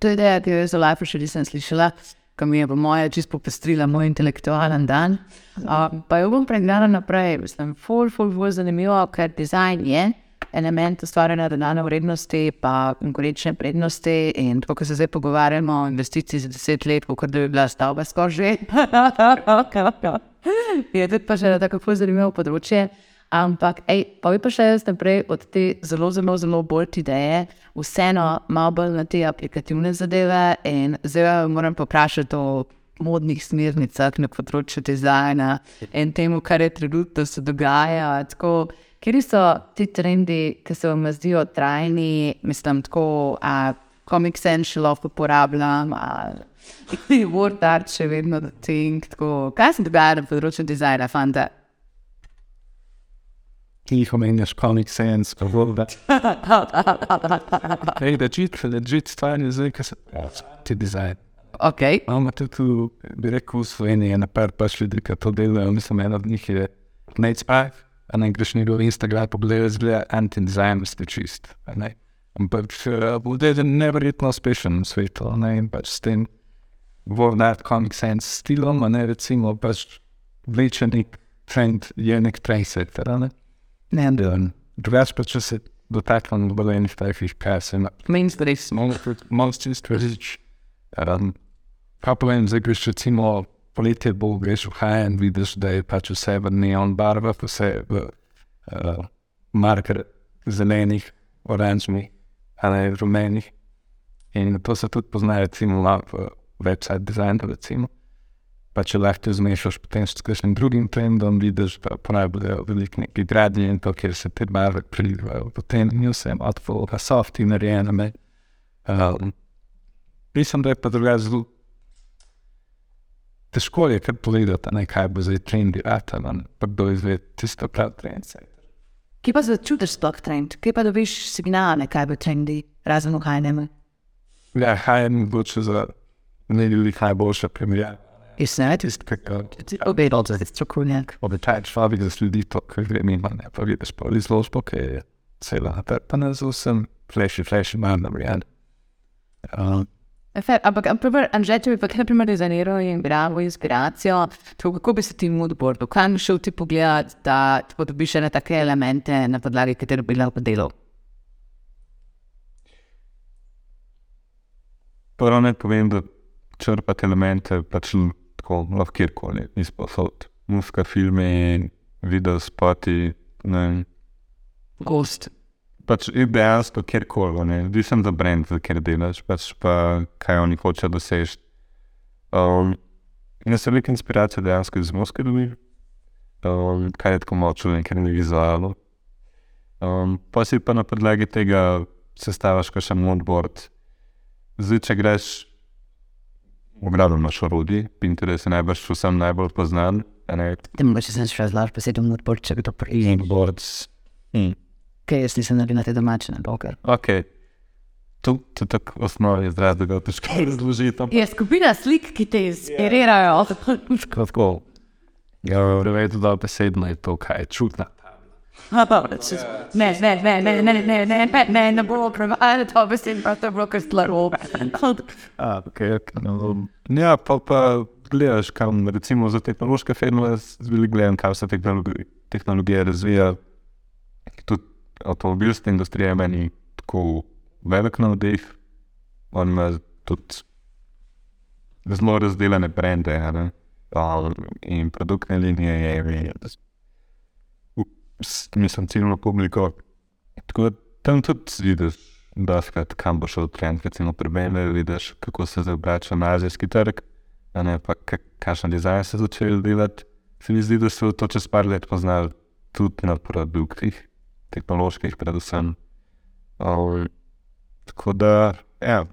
To je ideja, ki jo jaz v Life še nisem slišala, ki mi je po moje čisto popestrila moj intelektualen dan. Uh, pa jo bom pregnala naprej, mislim, ful, ful, ful zanimivo, ker dizajn je element ustvarjanja dodane vrednosti, pa konkurenčne prednosti. In tako, ko se zdaj pogovarjamo o investiciji za deset let, kot da bi bila stavba skoraj že. je tudi pa še tako ful zanimivo področje. Ampak, ej, pa bi pa še jaz naprej od te zelo, zelo, zelo bolj ideje, vseeno malo bolj na te aplikativne zadeve. In zdaj moram poprašati o modnih smernicah na področju dizajna in temu, kar je trenutno se dogaja. Tako, kjer so ti trendi, ki se vam zdijo trajni, mislim, tako, a Comic Sans še lahko uporabljam, Word Art še vedno think, tako, kaj se dogaja na področju dizajna, fanta?
Ki jih omenjaš, Comic Sans, kako da. Hej, da čit, da čit stvar je zdaj, ki se ti dizajn.
Ok,
Imamo tudi tu, bi rekel, v Sloveniji ena par pač ljudi, ki to delajo. Mislim, ena od njih je Nate Spike, a ne greš njegov Instagram, pogledaj, zgleda anti-design, ste čist. a ne. Ampak bude neverjetno uspešen v svetu, a ne, in pač s tem World Comic Sans stilom, a ne recimo pač vlečeni trend, je nek trendsetter, a ne.
Ne,
In drugače pa če se dotaknem bolj enih takih, kaj se ima
mainstream.
monster stvari. Um, pa povem, zdaj greš recimo poletje, bo greš v Hajen, vidiš, da je pač vse v neon barvah, vse v uh, marker zelenih, oranžnih, ali rumenih. In to se tudi pozna, recimo, na v website dizajnu, recimo. Pa če lahko zmešaš potem s kakšnim drugim trendom, vidiš, da porabljajo veliko nekih gradnje in to, kjer se te barve prilivajo. Potem ni vse od folga softi narejeno. ne. Um, mislim, da je pa drugače zelo težko je kar povedati, ne, kaj bo zdaj trendi rata, a ne, pa kdo izve tisto prav trend.
Kje pa začutiš sploh trend? Kje pa dobiš signale, kaj bo trendi, razen v hajnem?
Ja, Hajen bo če za ne ljudi najboljša primerjava.
Is that
is obeyed al het strokoenjak. Op de tijdfabriek studie toch in mijn fabriek polis losbok. Sei lahko penezil sem, fleši, fleši imam narejen.
Fer, ampak, naprimer, Anžet, če bi pa kaj, naprimer, rezoniral in bi dal inspiracijo, to, kako bi se ti v odboru, kam šel ti pogledat, da podobiš še na take elemente, na podlagi katerih bi lahko delal?
Prvo naj povem, da črpati elemente pač tako lahko kjerkoli, izposod. Muska, filme, video spoti, ne vem.
Gost.
Pač je dejansko kjerkoli, ne, odvisen za brand, za kjer delaš, pač pa kaj oni hočejo doseči. Um, in jaz sem veliko inspiracije dejansko iz Moskve dobil, um, kaj je tako močno, ker ni vizualno. Um, pa si pa na podlagi tega sestaviš še moodboard. Zdaj, če greš v gradu na šorodi, Pinterest je najbrž vsem najbolj poznan, a ne
Ti mogoče sem še razlagal, pa se ti moodboard, če kdo prije.
boards. Hmm.
Kaj jaz nisem naredil na te domače, na poker.
Ok. To, je tako osnovni izraz, da ga težko razložiti.
Je skupina slik, ki te inspirirajo.
Tako, ja, revedo, da besedno je to, kaj je čutna.
Ne, ne, ne, ne, ne, ne, ne, ne, ne, ne bomo prevajali to besedo, pa to je bilo kar slabo.
A, okay, okay, no, ja, pa, pa gledaš, kam recimo za tehnološke firme, zelo gledam, kaj se tehnologi, tehnologija razvija. Tudi avtomobilska industrija je meni tako velik navdih. On ima tudi zelo razdeljene brende in produktne linije je, je, je mislim, ciljno publiko. Tako da tam tudi vidiš, da skrat, kam bo šel trend, recimo pri BMW, vidiš, kako se zdaj obrača na azijski trg.
a ne pa ka- kakšen dizajn se začeli delati. Se mi zdi, da so to čez par let poznali tudi na produktih, tehnoloških, predvsem. Um, tako da, ja.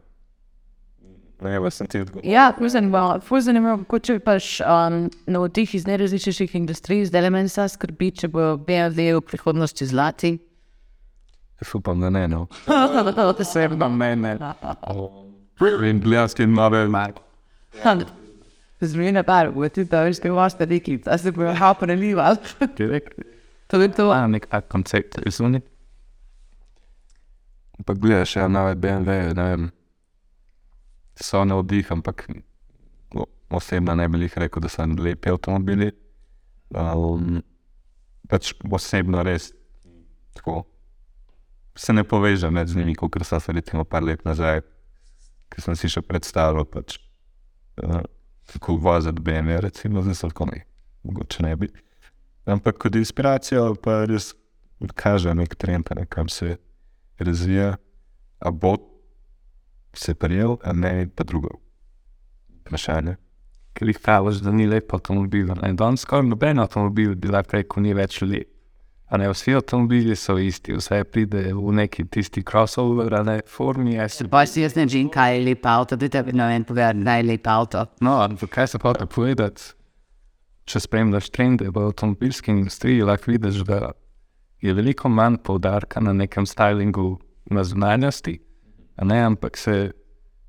Ne, pa sem ti odgovoril.
Ja, ful zanimivo, ful zanimivo, kako če pač um, no, od teh iz najrazličnejših industrij, zdaj le meni se skrbi, če bo BMW v prihodnosti zlati.
Jaz upam, da ne. No.
to se je
Pa mene.
In gledalski nove
Zmena par, v ti to veš, kaj imaš ta neki, da se bo hapa nalival.
Direkt.
To je to.
A nek koncept izvuni.
Pa gledaš, ja, nove BMW, ne vem, so na vdih, ampak osebno ne bi jih rekel, da so lepi avtomobili. Um, pač osebno res tako. Se ne povežem več z njimi, kot so se recimo par let nazaj, ki sem si še predstavljal, pač, uh, kako voziti BMW, recimo, zdaj so tako ne, mogoče ne bi. Ampak kot inspiracijo pa res kaže nek trend, ne, kam se razvija, a bo se prijel, a ne pa drugo. Vprašanje.
Ker jih praviš, da ni lep avtomobil. Ne? Danes skoraj noben avtomobil bi lahko rekel, ni več lep. A ne vsi avtomobili so isti, vse pride v neki tisti crossover, ne formi.
Pa si jaz ne vem, kaj je lep avto, da te ne vem povedati, da je lep avto.
No, ampak kaj se hoče povedati? Če spremljaš trende v avtomobilski industriji, lahko vidiš, da je veliko manj poudarka na nekem stylingu, na zunanjosti, ne, ampak se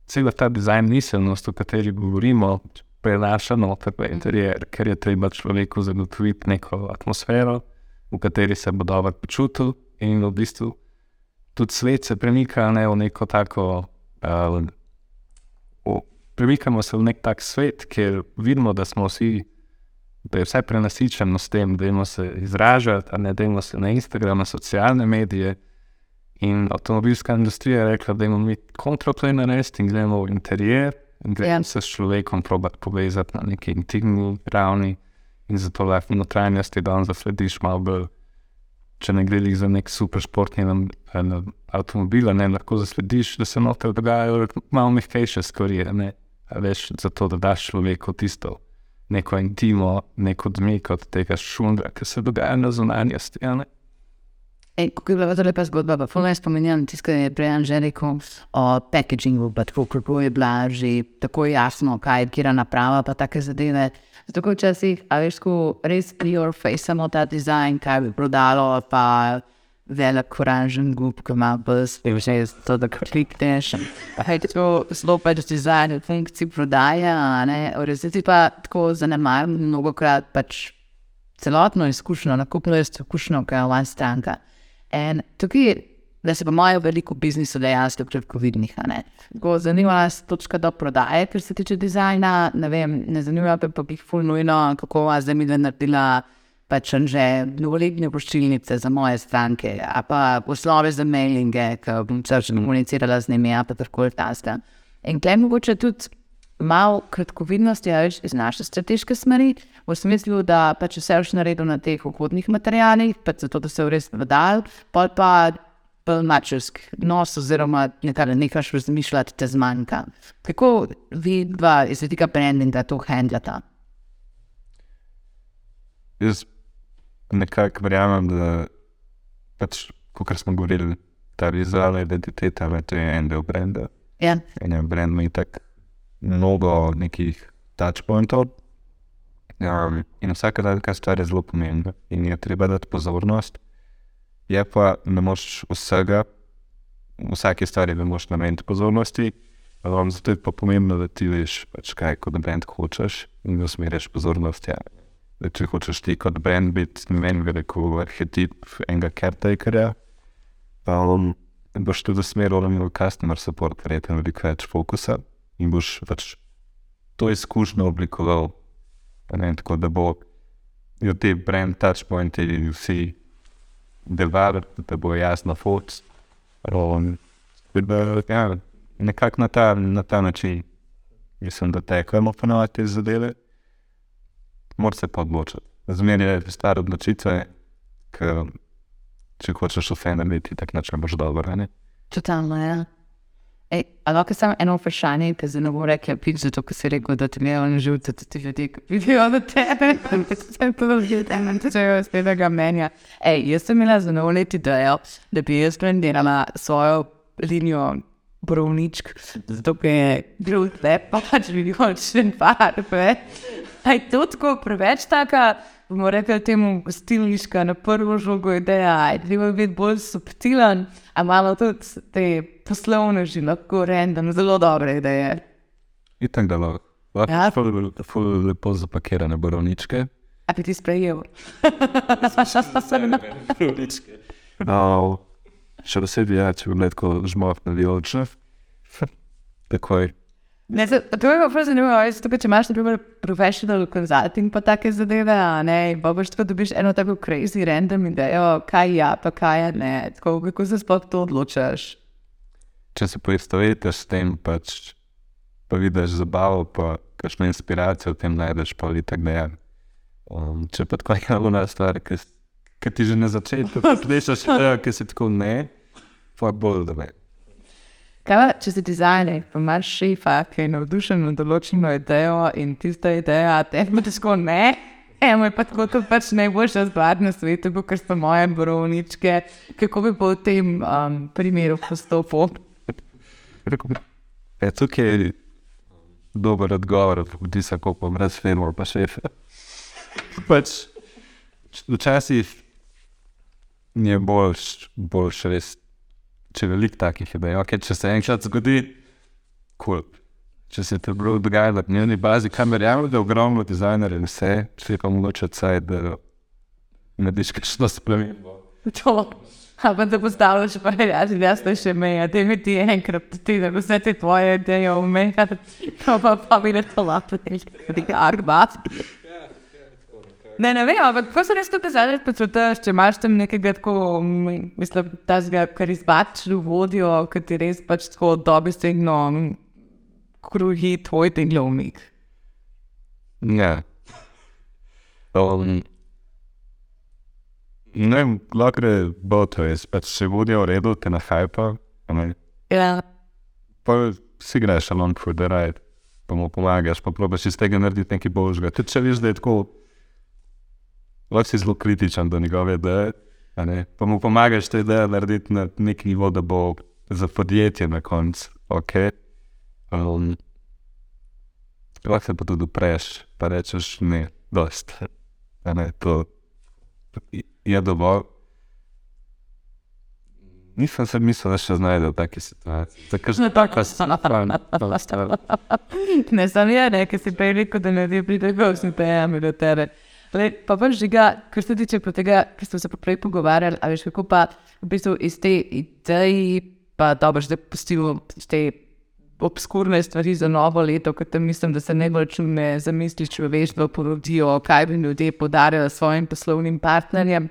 cela ta dizajn miselnost, o kateri govorimo, prenaša noter v interier, ker je treba človeku zagotoviti neko atmosfero, v kateri se bo dobro počutil in v bistvu tudi svet se premika ne, v neko tako o- premikamo se v nek tak svet, kjer vidimo, da smo vsi, da je vse prenasičeno s tem, da imamo se izražati, da imamo se na Instagram, na socialne medije. In avtomobilska industrija je rekla, da imamo mi kontraplay narediti in gremo v interijer in gremo
Ja.
yeah. se s človekom probati povezati na neki intimni ravni. In zato lahko notranjosti dan zaslediš malo bolj. Če ne gre za nek super športni avtomobil, ne lahko zaslediš, da se noter dogajajo malo mehkejše stvari. veš, zato da daš človeku tisto neko intimo, neko odmik od tega šundra, ki se dogaja na zunanjosti. ne.
Ej, kako je bila to lepa zgodba, pa fulno je spominjam tisto, kar je prej že rekel o packagingu, pa tako, kako je bila že tako jasno, kaj je kira naprava, pa take zadeve. Zato, ko včasih, a veš, ko res pri your face samo ta dizajn, kaj bi prodalo, pa velik oranžen gub, ki ima bus, veš, že to, da klikneš. Hej, to zelo pač dizajn v funkciji prodaja, ne, v resnici pa tako zanemarjam mnogo krat pač celotno izkušnjo, nakupno izkušnjo, ki jo ima stranka. In tukaj, da se pa imajo veliko biznisov dejansko predkovidnih. a ne. Tako Zanima nas točka do prodaje, kar se tiče dizajna. Ne, vem, ne zanima me pa jih ful nujno, kako vas zdaj mi da naredila pač že novoletne poščilnice za moje stranke, a pa poslove za mailinge, ki bom čas komunicirala z njimi, a pa tako tasta. In klej mogoče tudi malo kratkovidnosti a veš, iz naše strateške smeri, v smislu, da pač vse už naredil na teh vhodnih materialih, pač zato, da se v res vdal, pol pa bolj mačevsk nos, oziroma nekaj nekaš razmišljati, te zmanjka. Kako vi dva iz vidika brandinga to handlata?
Jaz nekako verjamem, da pač, kot smo govorili, ta vizualna identiteta, ne, to je en del brenda.
Ja,
En je brend, ima tako mnogo nekih touchpointov. Um, in vsaka taka stvar je zelo pomembna in je treba dati pozornost. Je pa ne moš vsega, vsake stvari ne moš nameniti pozornosti. Um, zato je pa pomembno, da ti veš, pač, kaj kot brend hočeš in da usmeriš pozornost. Ja. Da, če hočeš ti kot brend biti, ne vem, bi rekel, arhetip enega caretakerja, pa um, boš tudi usmeril v customer support, verjetno veliko več fokusa in boš pač to izkušnjo oblikoval. Ne, tako da bo jo ti brand touchpointi vsi delovali, da bo jasno da, ja, nekako na ta, na ta način mislim, da tekamo ponoviti te zadeve. Mora se pa odločiti. Zmeraj je stara odločitve, ker če hočeš vse narediti, tako način boš dobro. ne?
totalno, ja. Ej, a lahko samo eno vprašanje, ki se ne bo rekel, pič, zato ker si rekel, da ti ne on živce, da ti ljudje vidijo na tebe, da se to že temen, da se jo iz tega menja. Ej, jaz sem imela za novo let idejo, da bi jaz brendirala svojo linijo borovničk, zato ker je bil lepa, pač bil še en par, Aj, to tako preveč taka, bomo rekli temu stilniška, na prvo žogo ideja, aj, treba biti bolj subtilen, a malo tudi te poslovne že lahko random, zelo dobre ideje.
In tako da lahko.
Ja.
Lahko ful lepo zapakirane borovničke.
A bi ti sprejel?
No, še posebej, ja, če bi lahko žmoh na vijolčne. Takoj.
Ne, se, to je pa prav zanimivo, veš, tukaj, če imaš, na primer, professional consulting pa take zadeve, a ne, pa boš tako dobiš eno tako crazy random idejo, kaj ja, pa kaj je ne, tako, kako se sploh to odločaš.
Če se poistovetiš s tem, pač, pa vidiš zabavo, pa kakšno inspiracijo v tem najdeš, pa ali tako je. Um, če pa tako je ena stvar, ki ti že na začetku prišeš, ki si tako ne, pa bolj da ne.
Kaj pa, če si dizajner, pa imaš šefa, ki je navdušen nad določeno idejo in tista ideja, tebi težko ne. Eno je pa tako, to pač najboljša stvar na svetu, kot so moje borovničke. Kako bi po tem um, primeru?
Ja, tukaj je dober odgovor, tudi se kako brez filmov, pa še pač, včasih je boljš, boljš res, če je veliko takih idej. Okay, če se enkrat zgodi, kul. Cool. Če se to bilo dogajalo na dnevni bazi, kam verjamem, da je ogromno dizajnerjev in vse, če je pa mogoče caj, da narediš kakšno spremembo.
To. A pa da postavljaš pa reči, da ste še meja, da mi ti enkrat ti, da vse te tvoje ideje umeha, to pa pa mi ne to lapo, da ti argbat. Ne, ne vem, ampak ko se res to kazali, počutiš, če imaš tam nekega tako, mislim, tazga karizmatičnega vodjo, ki ti res pač tako dobesedno mm, kruhi tvoj teglovnik.
Ja. Um, ne vem, lahko je bo to res, pač če vodijo v redu, te na hajpa,
Ja,
pa si greš along for the ride, pa mu pomagaš, pa probaš iz tega narediti nekaj božjega. Tudi če veš, da je tako, lahko si zelo kritičen do njegove ideje, a ne, pa mu pomagaš te ideje narediti na nek nivo, da bo za podjetje na koncu, ok. Um, lahko se pa tudi upreš, pa rečeš ne, dost. A ne, to je dovolj. Nisem se mislil, da še znajde v taki situaciji. Tako že tako
Ne, sam je, ne, ker si prej rekel, da ljudje pridejo, ko si pejami do tebe. Le, pa pač žiga, kar se tiče pa tega, kar smo se pa prej pogovarjali, a veš, kako pa v bistvu iz te ideje, pa dobro, zdaj pustimo te obskurne stvari za novo leto, ker tam mislim, da se najbolj čudne zamisli človeštva porodijo, kaj bi ljudje podarili svojim poslovnim partnerjem.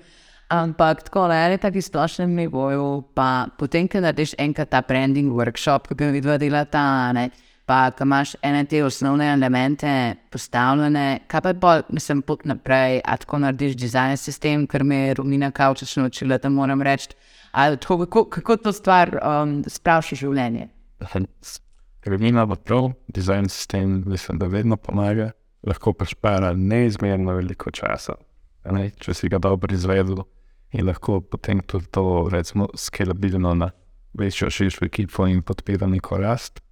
Ampak tako na enem tako splošnem nivoju, pa potem, ko narediš enkrat ta branding workshop, ki ga vidva delata, ne, pa ko imaš ene te osnovne elemente postavljene, kaj pa bolj, mislim, pot naprej, a tako narediš dizajn sistem, ker me je Romina Kavčič naučila, da moram reči, tako, kako, kako to stvar um, spraviš v življenje.
Revina bo prav, dizajn sistem, mislim, da vedno pomaga, lahko pa špara neizmerno veliko časa. Ne, če si ga dobro izvedel in lahko potem tudi to, recimo, skalabilno na večjo, širšo ekipo in podpira neko rast.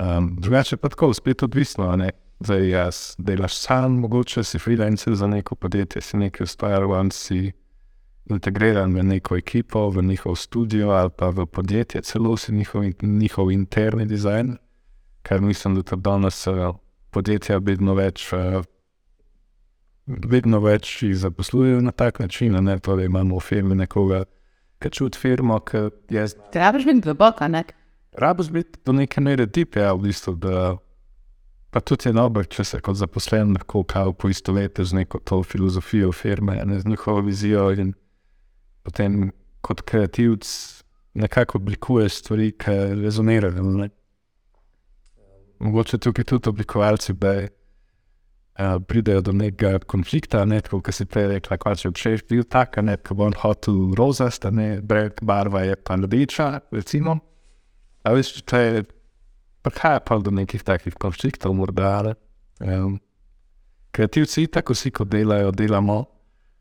Um, drugače pa tako, spet odvisno, ne. Zdaj, jaz delaš sam, mogoče si freelancer za neko podjetje, si nekaj ustvarjal, si integriran v neko ekipo, v njihov studio ali pa v podjetje, celo si njihov, njihov interni dizajn, kar mislim, da tudi danes eh, podjetja vedno več, eh, vedno več jih zaposlujejo na tak način, a ne torej imamo v firmi nekoga, ki čuti firmo, ki je
Trebaš biti globoka, ne?
Rabiš biti do neke mere tip, ja, v bistvu, da pa tudi je dobro, če se kot zaposlen lahko kao poistovetiš z neko to filozofijo firme, ne z njihovo vizijo in potem kot kreativc nekako oblikuješ stvari, ki rezonirajo. Mogoče tukaj tudi oblikovalci, da uh, pridejo do nekega konflikta, ne, tako kot si prej rekla, kot če bi bil tak, ne, ko bo on hotel rozast, ne, brek barva je pa rdeča, recimo. A veš, če je, prihaja pa do nekih takih konfliktov, morda. ne. Um, kreativci, tako vsi, ko delajo, delamo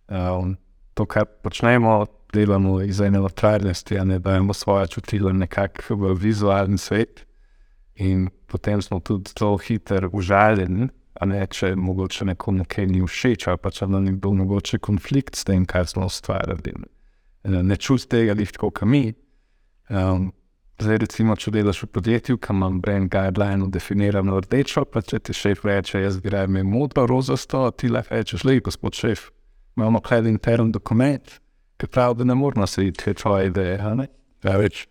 um, to, kar počnemo, delamo iz ene notrajnosti, a ne dajemo svoje čutila nekako v vizualni svet. In potem smo tudi zelo hitro užaljeni, a ne če mogoče nekomu nekaj ni všeč, ali pa če nam je bil mogoče konflikt s tem, kar smo ustvarjali. Ne, ne čuti tega, lih tako, kot mi. Um, zdaj, recimo, če delaš v podjetju, ki ima brand guideline definirano rdečo, pa če ti šef reče, jaz raje imel modro, rozasto, ti le rečeš, le, gospod šef, imamo kaj intern dokument, ki pravi, da ne moramo se iti, tvoje ideje, a ne? Ja, več.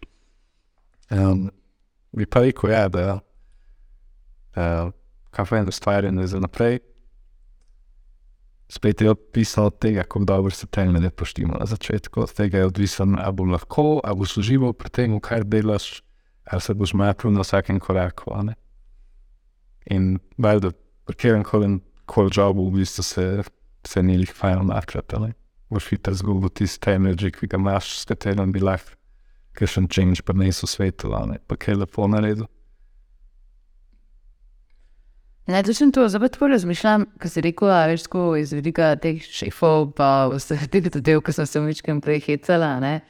Um, bi pa rekel, ja, da uh, kafe ustvarjanje za naprej. Spet je odvisno od tega, kako dobro se temelje poštimo na začetku. Od tega je odvisno, ali bo lahko, ali boš užival pri tem, kar delaš, ali se boš matril na vsakem koraku. In valjda, pri katerem koli jobu v bistvu se, se ni jih fajn matrati. Boš hitro zgubil tisti energy, ki ga imaš, s katerim bi lahko kakšen change prinesel svetu, a ne pa kaj lepo naredil.
Točno to, zdaj pa tako razmišljam, ko si rekel, a veš, ko iz vidika teh šefov, pa vseh teh zadev, ki sem se v večkem prej hecala,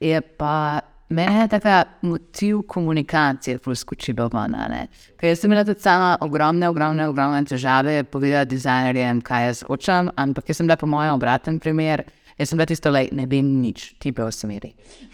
je pa meni je taka motiv komunikacije preskočilo ven, a ne. Ker jaz sem imela tudi sama ogromne, ogromne, ogromne težave povedati dizajnerjem, kaj jaz hočem, ampak jaz sem bila po mojem obraten primer, jaz sem bila tisto, le ne vem nič, ti pa v smeri.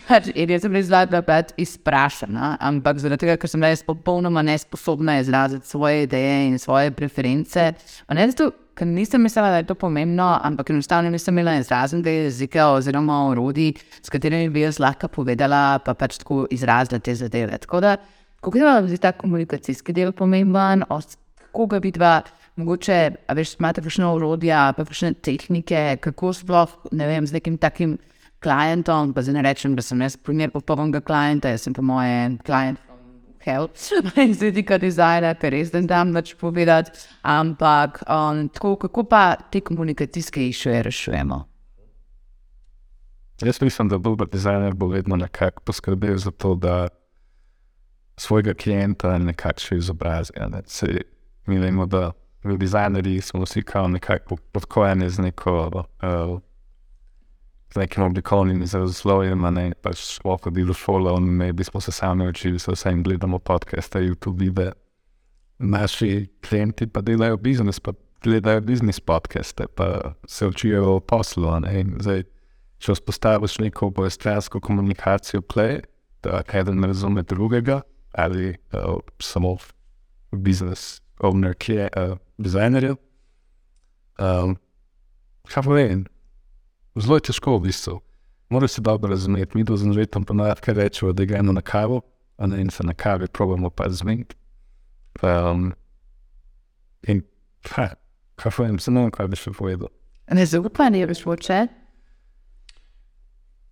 Pač, in jaz sem bila izvadila pač izprašana, ampak zaradi tega, ker sem bila popolnoma nesposobna izraziti svoje ideje in svoje preference. Ne zato, ker nisem mislila, da je to pomembno, ampak enostavno nisem imela izraznega jezika oziroma orodij, s katerimi bi jaz lahko povedala, pa pač tako izrazila te zadeve. Tako da, kako je vam zdi ta komunikacijski del pomemben, koga bi dva. Mogoče, a veš, imate kakšne orodja, pa kakšne tehnike, kako sploh, ne vem, z nekim takim klientom, pa zdaj ne rečem, da sem jaz primer popolnega klienta, jaz sem po mojem klient hell, in z vidika dizajna, ker res ne dam več povedati, ampak um, tako, kako pa te komunikacijske išče rešujemo?
Jaz mislim, da dober dizajner bo vedno nekako poskrbel za to, da svojega klienta nekako še izobrazi. Ne? Mi vemo, da v dizajnerji smo vsi kao nekako podkojeni z neko. Uh, z nekim oblikovnim izrazoslovjem, ne pač smo hodili v šolo, ne bi smo se sami učili, se vsem gledamo podcaste, YouTube videe. Naši klienti pa delajo biznis, pa gledajo biznis podcaste, pa se učijo o poslu. ne. Zdaj, če vzpostaviš neko obojestransko komunikacijo, play, da eden razume drugega, ali uh, samo biznis owner, ki je uh, dizajnerjev. Um, kaj pa vem, zelo je težko v bistvu. Moraš se dobro razumeti, mi do zanžetom ponavadi rečemo, da gremo na kavo, a ne in se na kavi probamo pa zmeniti. Um, in pa, kaj pa vem, se ne vem, kaj bi še povedal.
Nezaupanje je moče.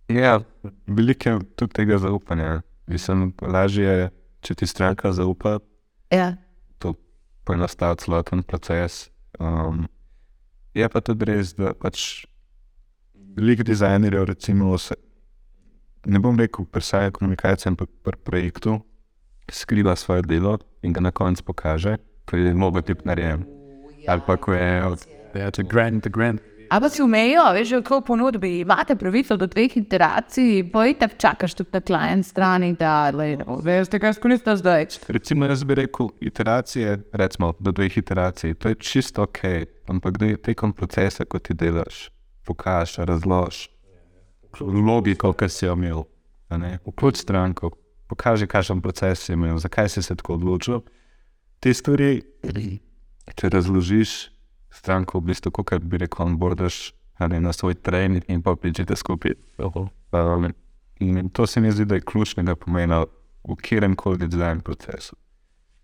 Ja, veliko je tudi tega zaupanja. Mislim, lažje je, če ti stranka zaupa,
Ja.
To poenostavi celoten proces. Um, je pa tudi res, da pač veliko dizajnerjev, recimo, se, ne bom rekel, presaj komunikacije, ampak pri projektu skriva svoje delo in ga na koncu pokaže, ko je logotip narejen. Ali pa ko je od
Ja, to je grand, the grand.
A pa si umejo, veš, že kako ponudbi, imate pravico do dveh interacij, pojte, čakaš tudi na klient strani, da, le, veš, tega skonista zdaj.
Recimo, jaz bi rekel, iteracije, recimo do dveh iteracij, to je čisto ok, ampak da je tekom procesa, ko ti delaš, pokažeš, razložiš logiko, ki si jo imel, a ne, vključ stranko, pokaži, kakšen proces si imel, zakaj si se tako odločil. Te stvari, če razložiš stranko, v bistvu, kot bi rekel, onboardaš ne, na svoj trening in pa pričete skupaj. Um, in to se mi zdi, da je ključnega pomena v katerem koli dizajn procesu.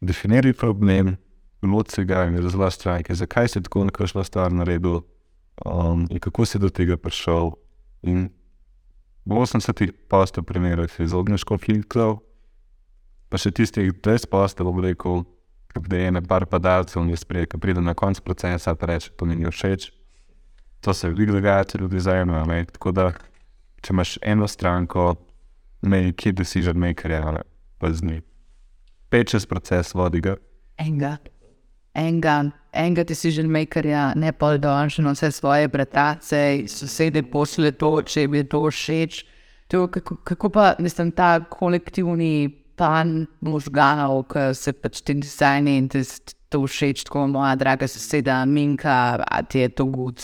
Definiraj problem, loti se ga in razloži stranke, zakaj si tako nekakšno stvar naredil um, in kako si do tega prišel. In v 80 postov primerov se izogneš konfliktov, pa še tistih 20 postov, bom rekel, ena par padalcev in je sprejet, ki pride na konec procesa, pa reče, to mi ni všeč. To se veliko dogaja tudi v dizajnu, a ne. tako da če imaš eno stranko, ne kje decision makerja, pa z njim. Pečeš proces vodi ga.
enega, enega, enega decision makerja, ne pa na vse svoje bratace, sosede pošle to, če jim je to všeč. To, kako, kako pa, mislim, ta kolektivni pan možganov, ki se pač ti dizajni in ti s- to všeč, tako moja draga soseda Minka, a ti je to gud.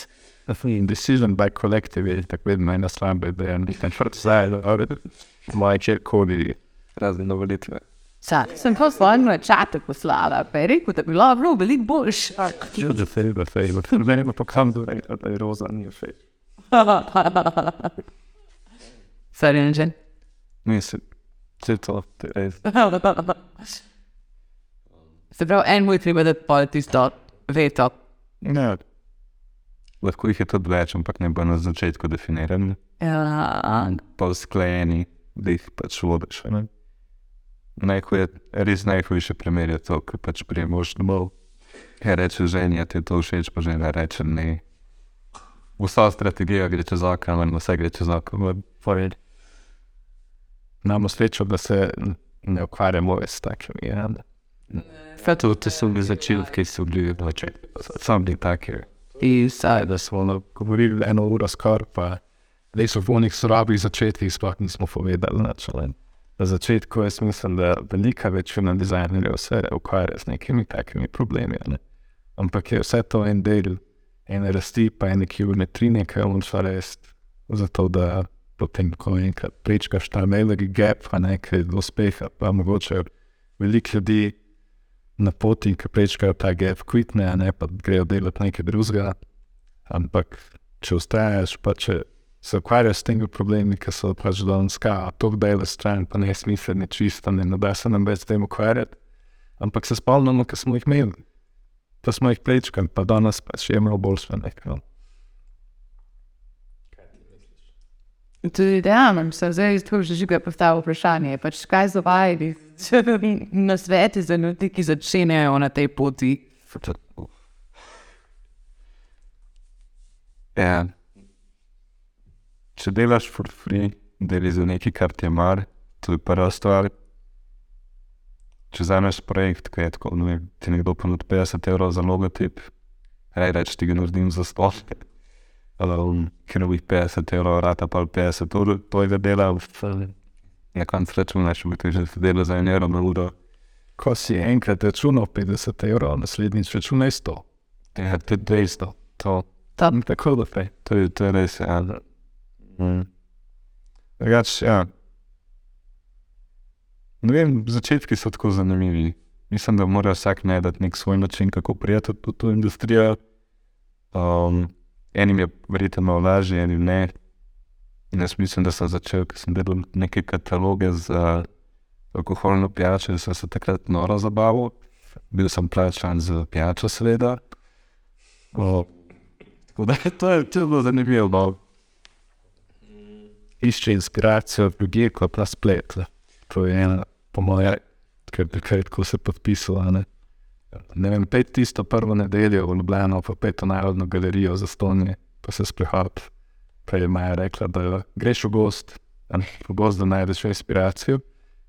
Decision by collective je tako vedno ena slaba ideja, nisem zajedno, moje kjerkoli razne novelitve.
Sa, sem pa svojemu čatu poslala, pa je rekel, da bi bilo bilo veliko boljše.
Že da se je, da se je, da ne pa kam do reka, da je roza ni všeč.
Sorry, Anžen.
Mislim, če to je res.
Se pravi, en moj treba da pa tisto veto.
Ne,
Lahko jih je tudi več, ampak ne bo na začetku definiran,
Ja,
pa usklajeni, da jih pač vodiš. ne. Najhuje, res najhujše primer je to, ko pač prijemaš domov. Ja, reče ženja, ti je to všeč, pa žena reče ne. Vsa strategija gre čez okno, vse gre čez okno.
povedi. Imamo srečo, da se ne ukvarjamo s takimi. Ja.
To, to so bili začetki, ki so bili na začetku. Something takega.
Isa,
Da smo ono govorili eno uro skoraj, pa res v onih slabih začetkih sploh nismo povedali. Nič, ali. Na začetku jaz mislim, da velika večina dizajnerjev se ukvarja z nekimi takimi problemi. Ne? Ampak je vse to en del, ene rasti, pa ene kilometrine, ki jo moraš res, zato da potem, ko enkrat prečkaš ta veliki gap, a nekaj do uspeha, pa mogoče veliko ljudi na poti, ki prečkajo ta gap, kvitne, a ne pa grejo delati nekaj drugega. Ampak če ustrajaš, pa če se ukvarjaš s temi problemi, ki so pač daneska, to dela stran, pa ne smiselni, čisto ne, ne da se nam več s tem ukvarjati. Ampak se spomnimo, ki smo jih imeli, pa smo jih prečkali, pa danes pač je imel bolj sve
tudi dejamem, sem zdaj tu že že postavil vprašanje, pač kaj so vajeni, če bi na sveti za ljudi, ki začenjajo na tej poti.
Ja. Če delaš for free, delaš za nekaj, kar ti je mar, to je prva stvar. Če vzameš projekt, ki je tako, vem, ti nekdo ponudi 50 evrov za logotip, raj reč ti ga naredim za sploh. Um, ker bi 50 evrov, rata pa 50 ur, to je dela, ja, konc računaš, bi ti že dela za en evro na uro.
Ko si enkrat računal 50 evrov, naslednjič računaj 100.
Ja, to je 200, to,
Tam.
Tako da fej.
to je, to je res, ja. Mm. Drugač, ja. Ne vem, začetki so tako zanimivi. Mislim, da mora vsak najti nek svoj način, kako prijeti v to industrijo. Um, enim je verjetno malo lažje, enim ne. In jaz mislim, da sem začel, ker sem delal neke kataloge za alkoholno pijačo, in sem se takrat noro zabaval. Bil sem plačan za pijačo, seveda. O, tako da to je, to je bilo zanimivo. no.
Išče inspiracijo drugje kot na spletu. To je ena, po mojem, ker bi kratko se podpisala. Ne? vem, pet tisto prvo nedeljo v Ljubljano, pa pet v Narodno galerijo za stonje, pa se sprehod. Prej je Maja rekla, da greš v gost, v gost, da najdeš inspiracijo.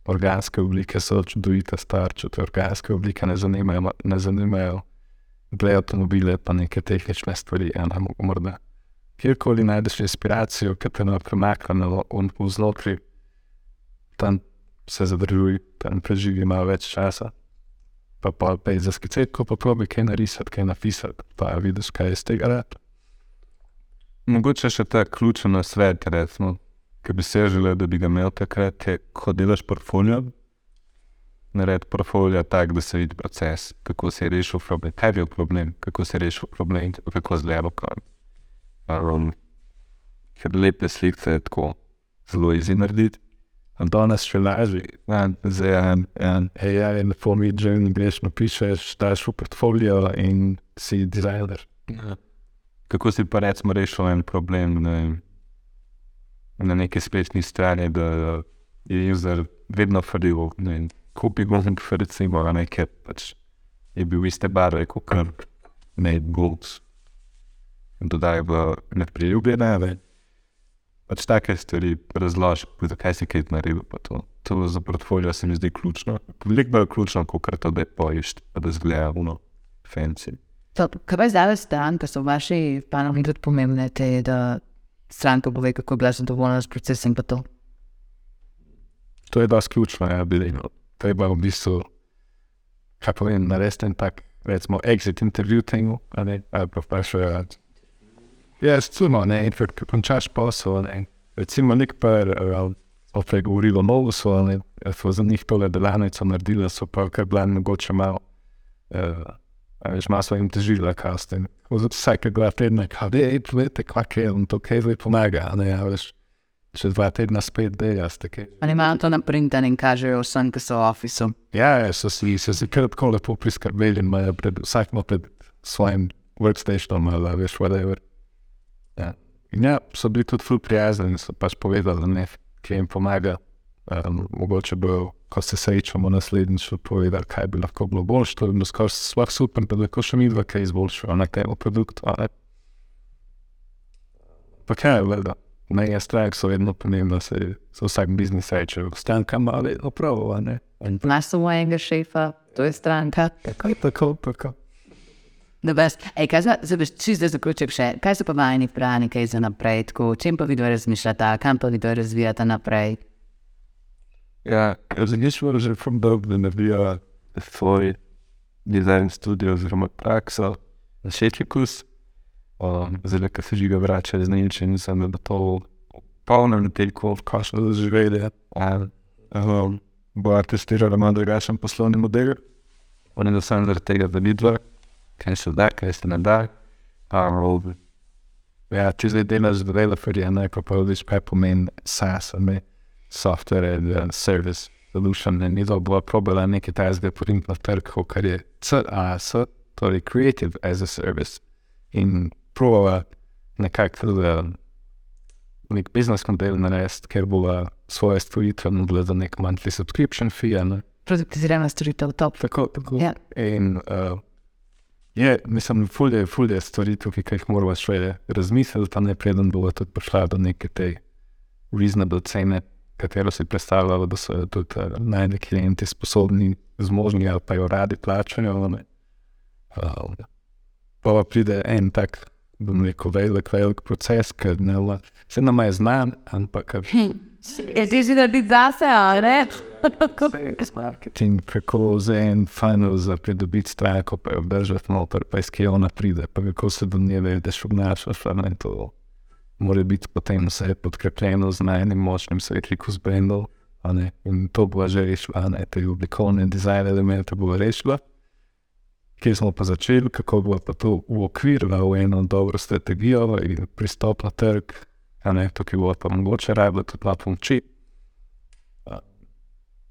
Organske oblike so čudovite, starče, te organske oblike ne zanimajo, ne zanimajo. Glej avtomobile, pa neke tehnične stvari, ena morda. Kjerkoli najdeš inspiracijo, ki te ne premakne vznotraj, tam se zadržuj, tam preživi malo več časa. Pa pa pej za skicetko, pa probi kaj narisati, kaj napisati, pa vidiš, kaj je iz tega rad.
Mogoče še ta ključen svet, recimo, ki bi se želel, da bi ga imel takrat, je, ko delaš portfolio. Naredi portfolio tako, da se vidi proces, kako se je rešil problem, kaj je bil problem, kako se je rešil problem, kako zgleda kar. Um, ker lepe slike je tako zelo izi narediti.
In danes še lažje.
Ja, zdaj, ja, ja,
Hej, ja, in lepo mi že greš, napišeš, daš v portfolio in si dizajner.
Ja. Kako si pa recimo rešil en problem ne, na neki spletni strani, da je user vedno fadil, ne kupi gumb, recimo, a nekaj pač je bil iste barve, kot kar made gold. In dodaj v nepriljubljene, ne. Pač take stvari razložiš, zakaj si kaj naredil. pa To, to za portfolio se mi zdi ključno. Veliko bolj ključno, kot da pojiš, pa da zgleda uno, fancy.
To, kaj pa zdaj stran, ker so vaši panovi tudi pomembne, te, da stranka pove, kako je bila zadovoljna s procesom pa to.
To je dosti ključno, ja, bilo. Treba v bistvu, kaj povem, narediti en tak, recimo, exit intervju temu, ali pa vprašajo. Ja, sumo, ne, in ker končaš posel, ne, recimo, nek par, ali pa pregovorilo novo so, ne, so za njih tole delavnico naredili, so pa kar bila mogoče malo, uh, a veš, malo so jim težila kasten. Vsake dva tedna, kaj je, povete, kak je, in to kaj zdaj pomaga, a ne, a veš, čez dva tedna spet delaš, tako.
Ali imajo to naprinten in kažejo vsem, ki so v ofisu.
Ja, ja, so si, so si kar tako lepo priskrbeli in imajo pred vsakim pred svojim workstationom ali veš, whatever. Ja. In ja, so bili tudi ful prijazni in so pač povedali, da ne, ki jim pomaga. Um, mogoče bo, ko se srečamo naslednjič, povedali, kaj bi lahko bilo boljše. To je bilo skoraj sploh super, da lahko še mi dva kaj izboljšamo na tem produktu. Pa kaj je, vedno. Ne, jaz strah so vedno pomembno, se za vsak biznis reče, stanka ima vedno prav, a ne. In
Imaš svojega šefa, to je stranka.
tako, tako, tako.
Da best. Ej, kaj za, zdaj veš, čisto da zaključim še, kaj so pa vajeni plani, kaj za naprej, tako, o čem pa vidva razmišljata, kam pa vidva razvijata naprej.
Ja, razmišljam že from dog, da naredijo svoj design studio oziroma prakso na Šetlikus. Um, zdaj, ko se žiga vrača iz Nemčije, bo to v polnem nedeljku,
Kašno da živeli, ja.
a, um, bo testirala malo drugačen poslovni model. Oni da sem zaradi tega, da vidva, kaj se da, kaj se ne da. Um,
Ja, če zdaj delaš z developerji, ne, pa vidiš, kaj pomeni SaaS, a ne, software as a service solution, in je to bila probala nekaj tajnega poriniti na trg, kar je CAS, torej Creative as a Service. In probala nekako uh, nek biznis model narediti, ker bo svoje storitve nudila za nek monthly subscription fee, ne.
Produktizirana storitev, top.
Tako, tako.
Ja.
In uh, je, mislim, fulje, fulje stvari tukaj, ki jih moramo še razmisliti, pa ne preden bo tudi prišla do neke te reasonable cene, katero si predstavljamo, da so tudi uh, najni klienti sposobni, zmožni ali pa jo radi plačajo. ne. Uh, pa pa pride en tak, bom rekel, velik, velik proces, le, se nam je znan, ampak
Je ti že narediti zase, a ne?
marketing preko en funnel za pridobiti stranko, pa jo obdržati noter, pa iz kje ona pride, pa kako se do nje vedeš, obnašaš, a ne to. Mora biti potem vse podkrepljeno z najnim močnim svetlikom z brendov, a ne, in to bo že rešila, a ne, te oblikovne dizajn elemente bo rešila. Kje smo pa začeli, kako bo pa to uokvirila v eno dobro strategijo in pristop na trg, ne, tukaj bo pa mogoče rabila tudi malo pomoči.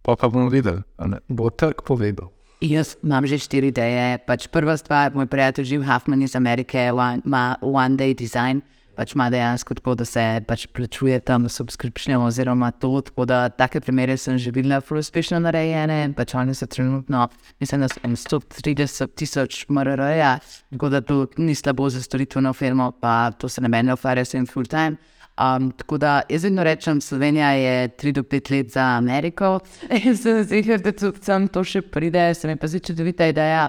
Pa pa bomo videli, bo trg povedal.
Jaz imam že štiri ideje. Pač prva stvar, moj prijatelj Jim Huffman iz Amerike ima One Day Design. Pač ima dejansko tako, da se pač plačuje tam subscription oziroma to. Tako da take primere sem že videla, zelo uspešno narejene. Pač oni so trenutno, mislim, da so jim 130 tisoč MRR-ja, tako da to ni slabo za storitveno firmo, pa to se ne meni ukvarja s tem full time. Um, tako da jaz vedno rečem, Slovenija je 3 do 5 let za Ameriko, in sem ziger, da tudi sem to še pride, se mi pa zdi čudovita ideja.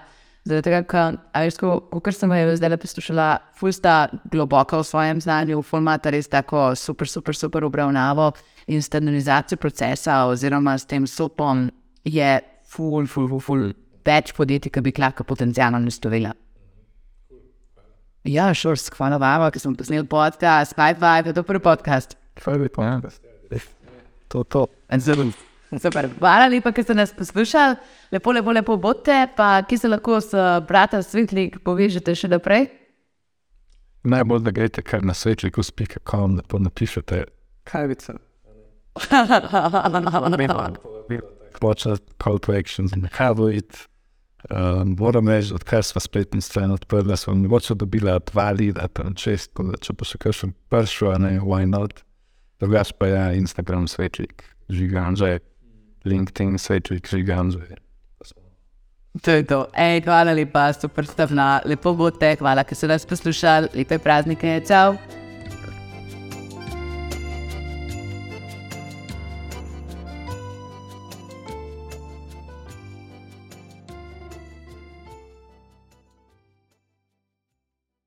Zaradi tega, a veš, ko, kot sem jo zdaj poslušala, ful sta globoko v svojem znanju, ful imata res tako super, super, super obravnavo in standardizacijo procesa, oziroma s tem sopom je ful, ful, ful, ful več podjetij, ki bi lahko potencialno naslovila. Ja, šors, hvala vam, ker sem posnel podcast, Five, je to prvi podcast.
Prvi pa. To, to.
Zelo. Super. Hvala lepa, ker ste nas poslušali. Lepo, lepo, lepo bodite, pa ki se lahko s brata Svetlik povežete še naprej.
Najbolj da greste kar na svetliku speak.com, da pa napišete kavica. Močna call to action, nahajati. Um, moram reči, odkar smo spletni stran odprli, smo mogoče dobila dva lida, tam čest, tako da če bo še kakšen prišel, ne, why not. Drugač pa je Instagram svetlik, žiganže, LinkedIn svetlik, žiganže.
To je to. Ej, hvala lepa, super stavna, lepo bodite, hvala, ker ste nas poslušali, lepe praznike, čau.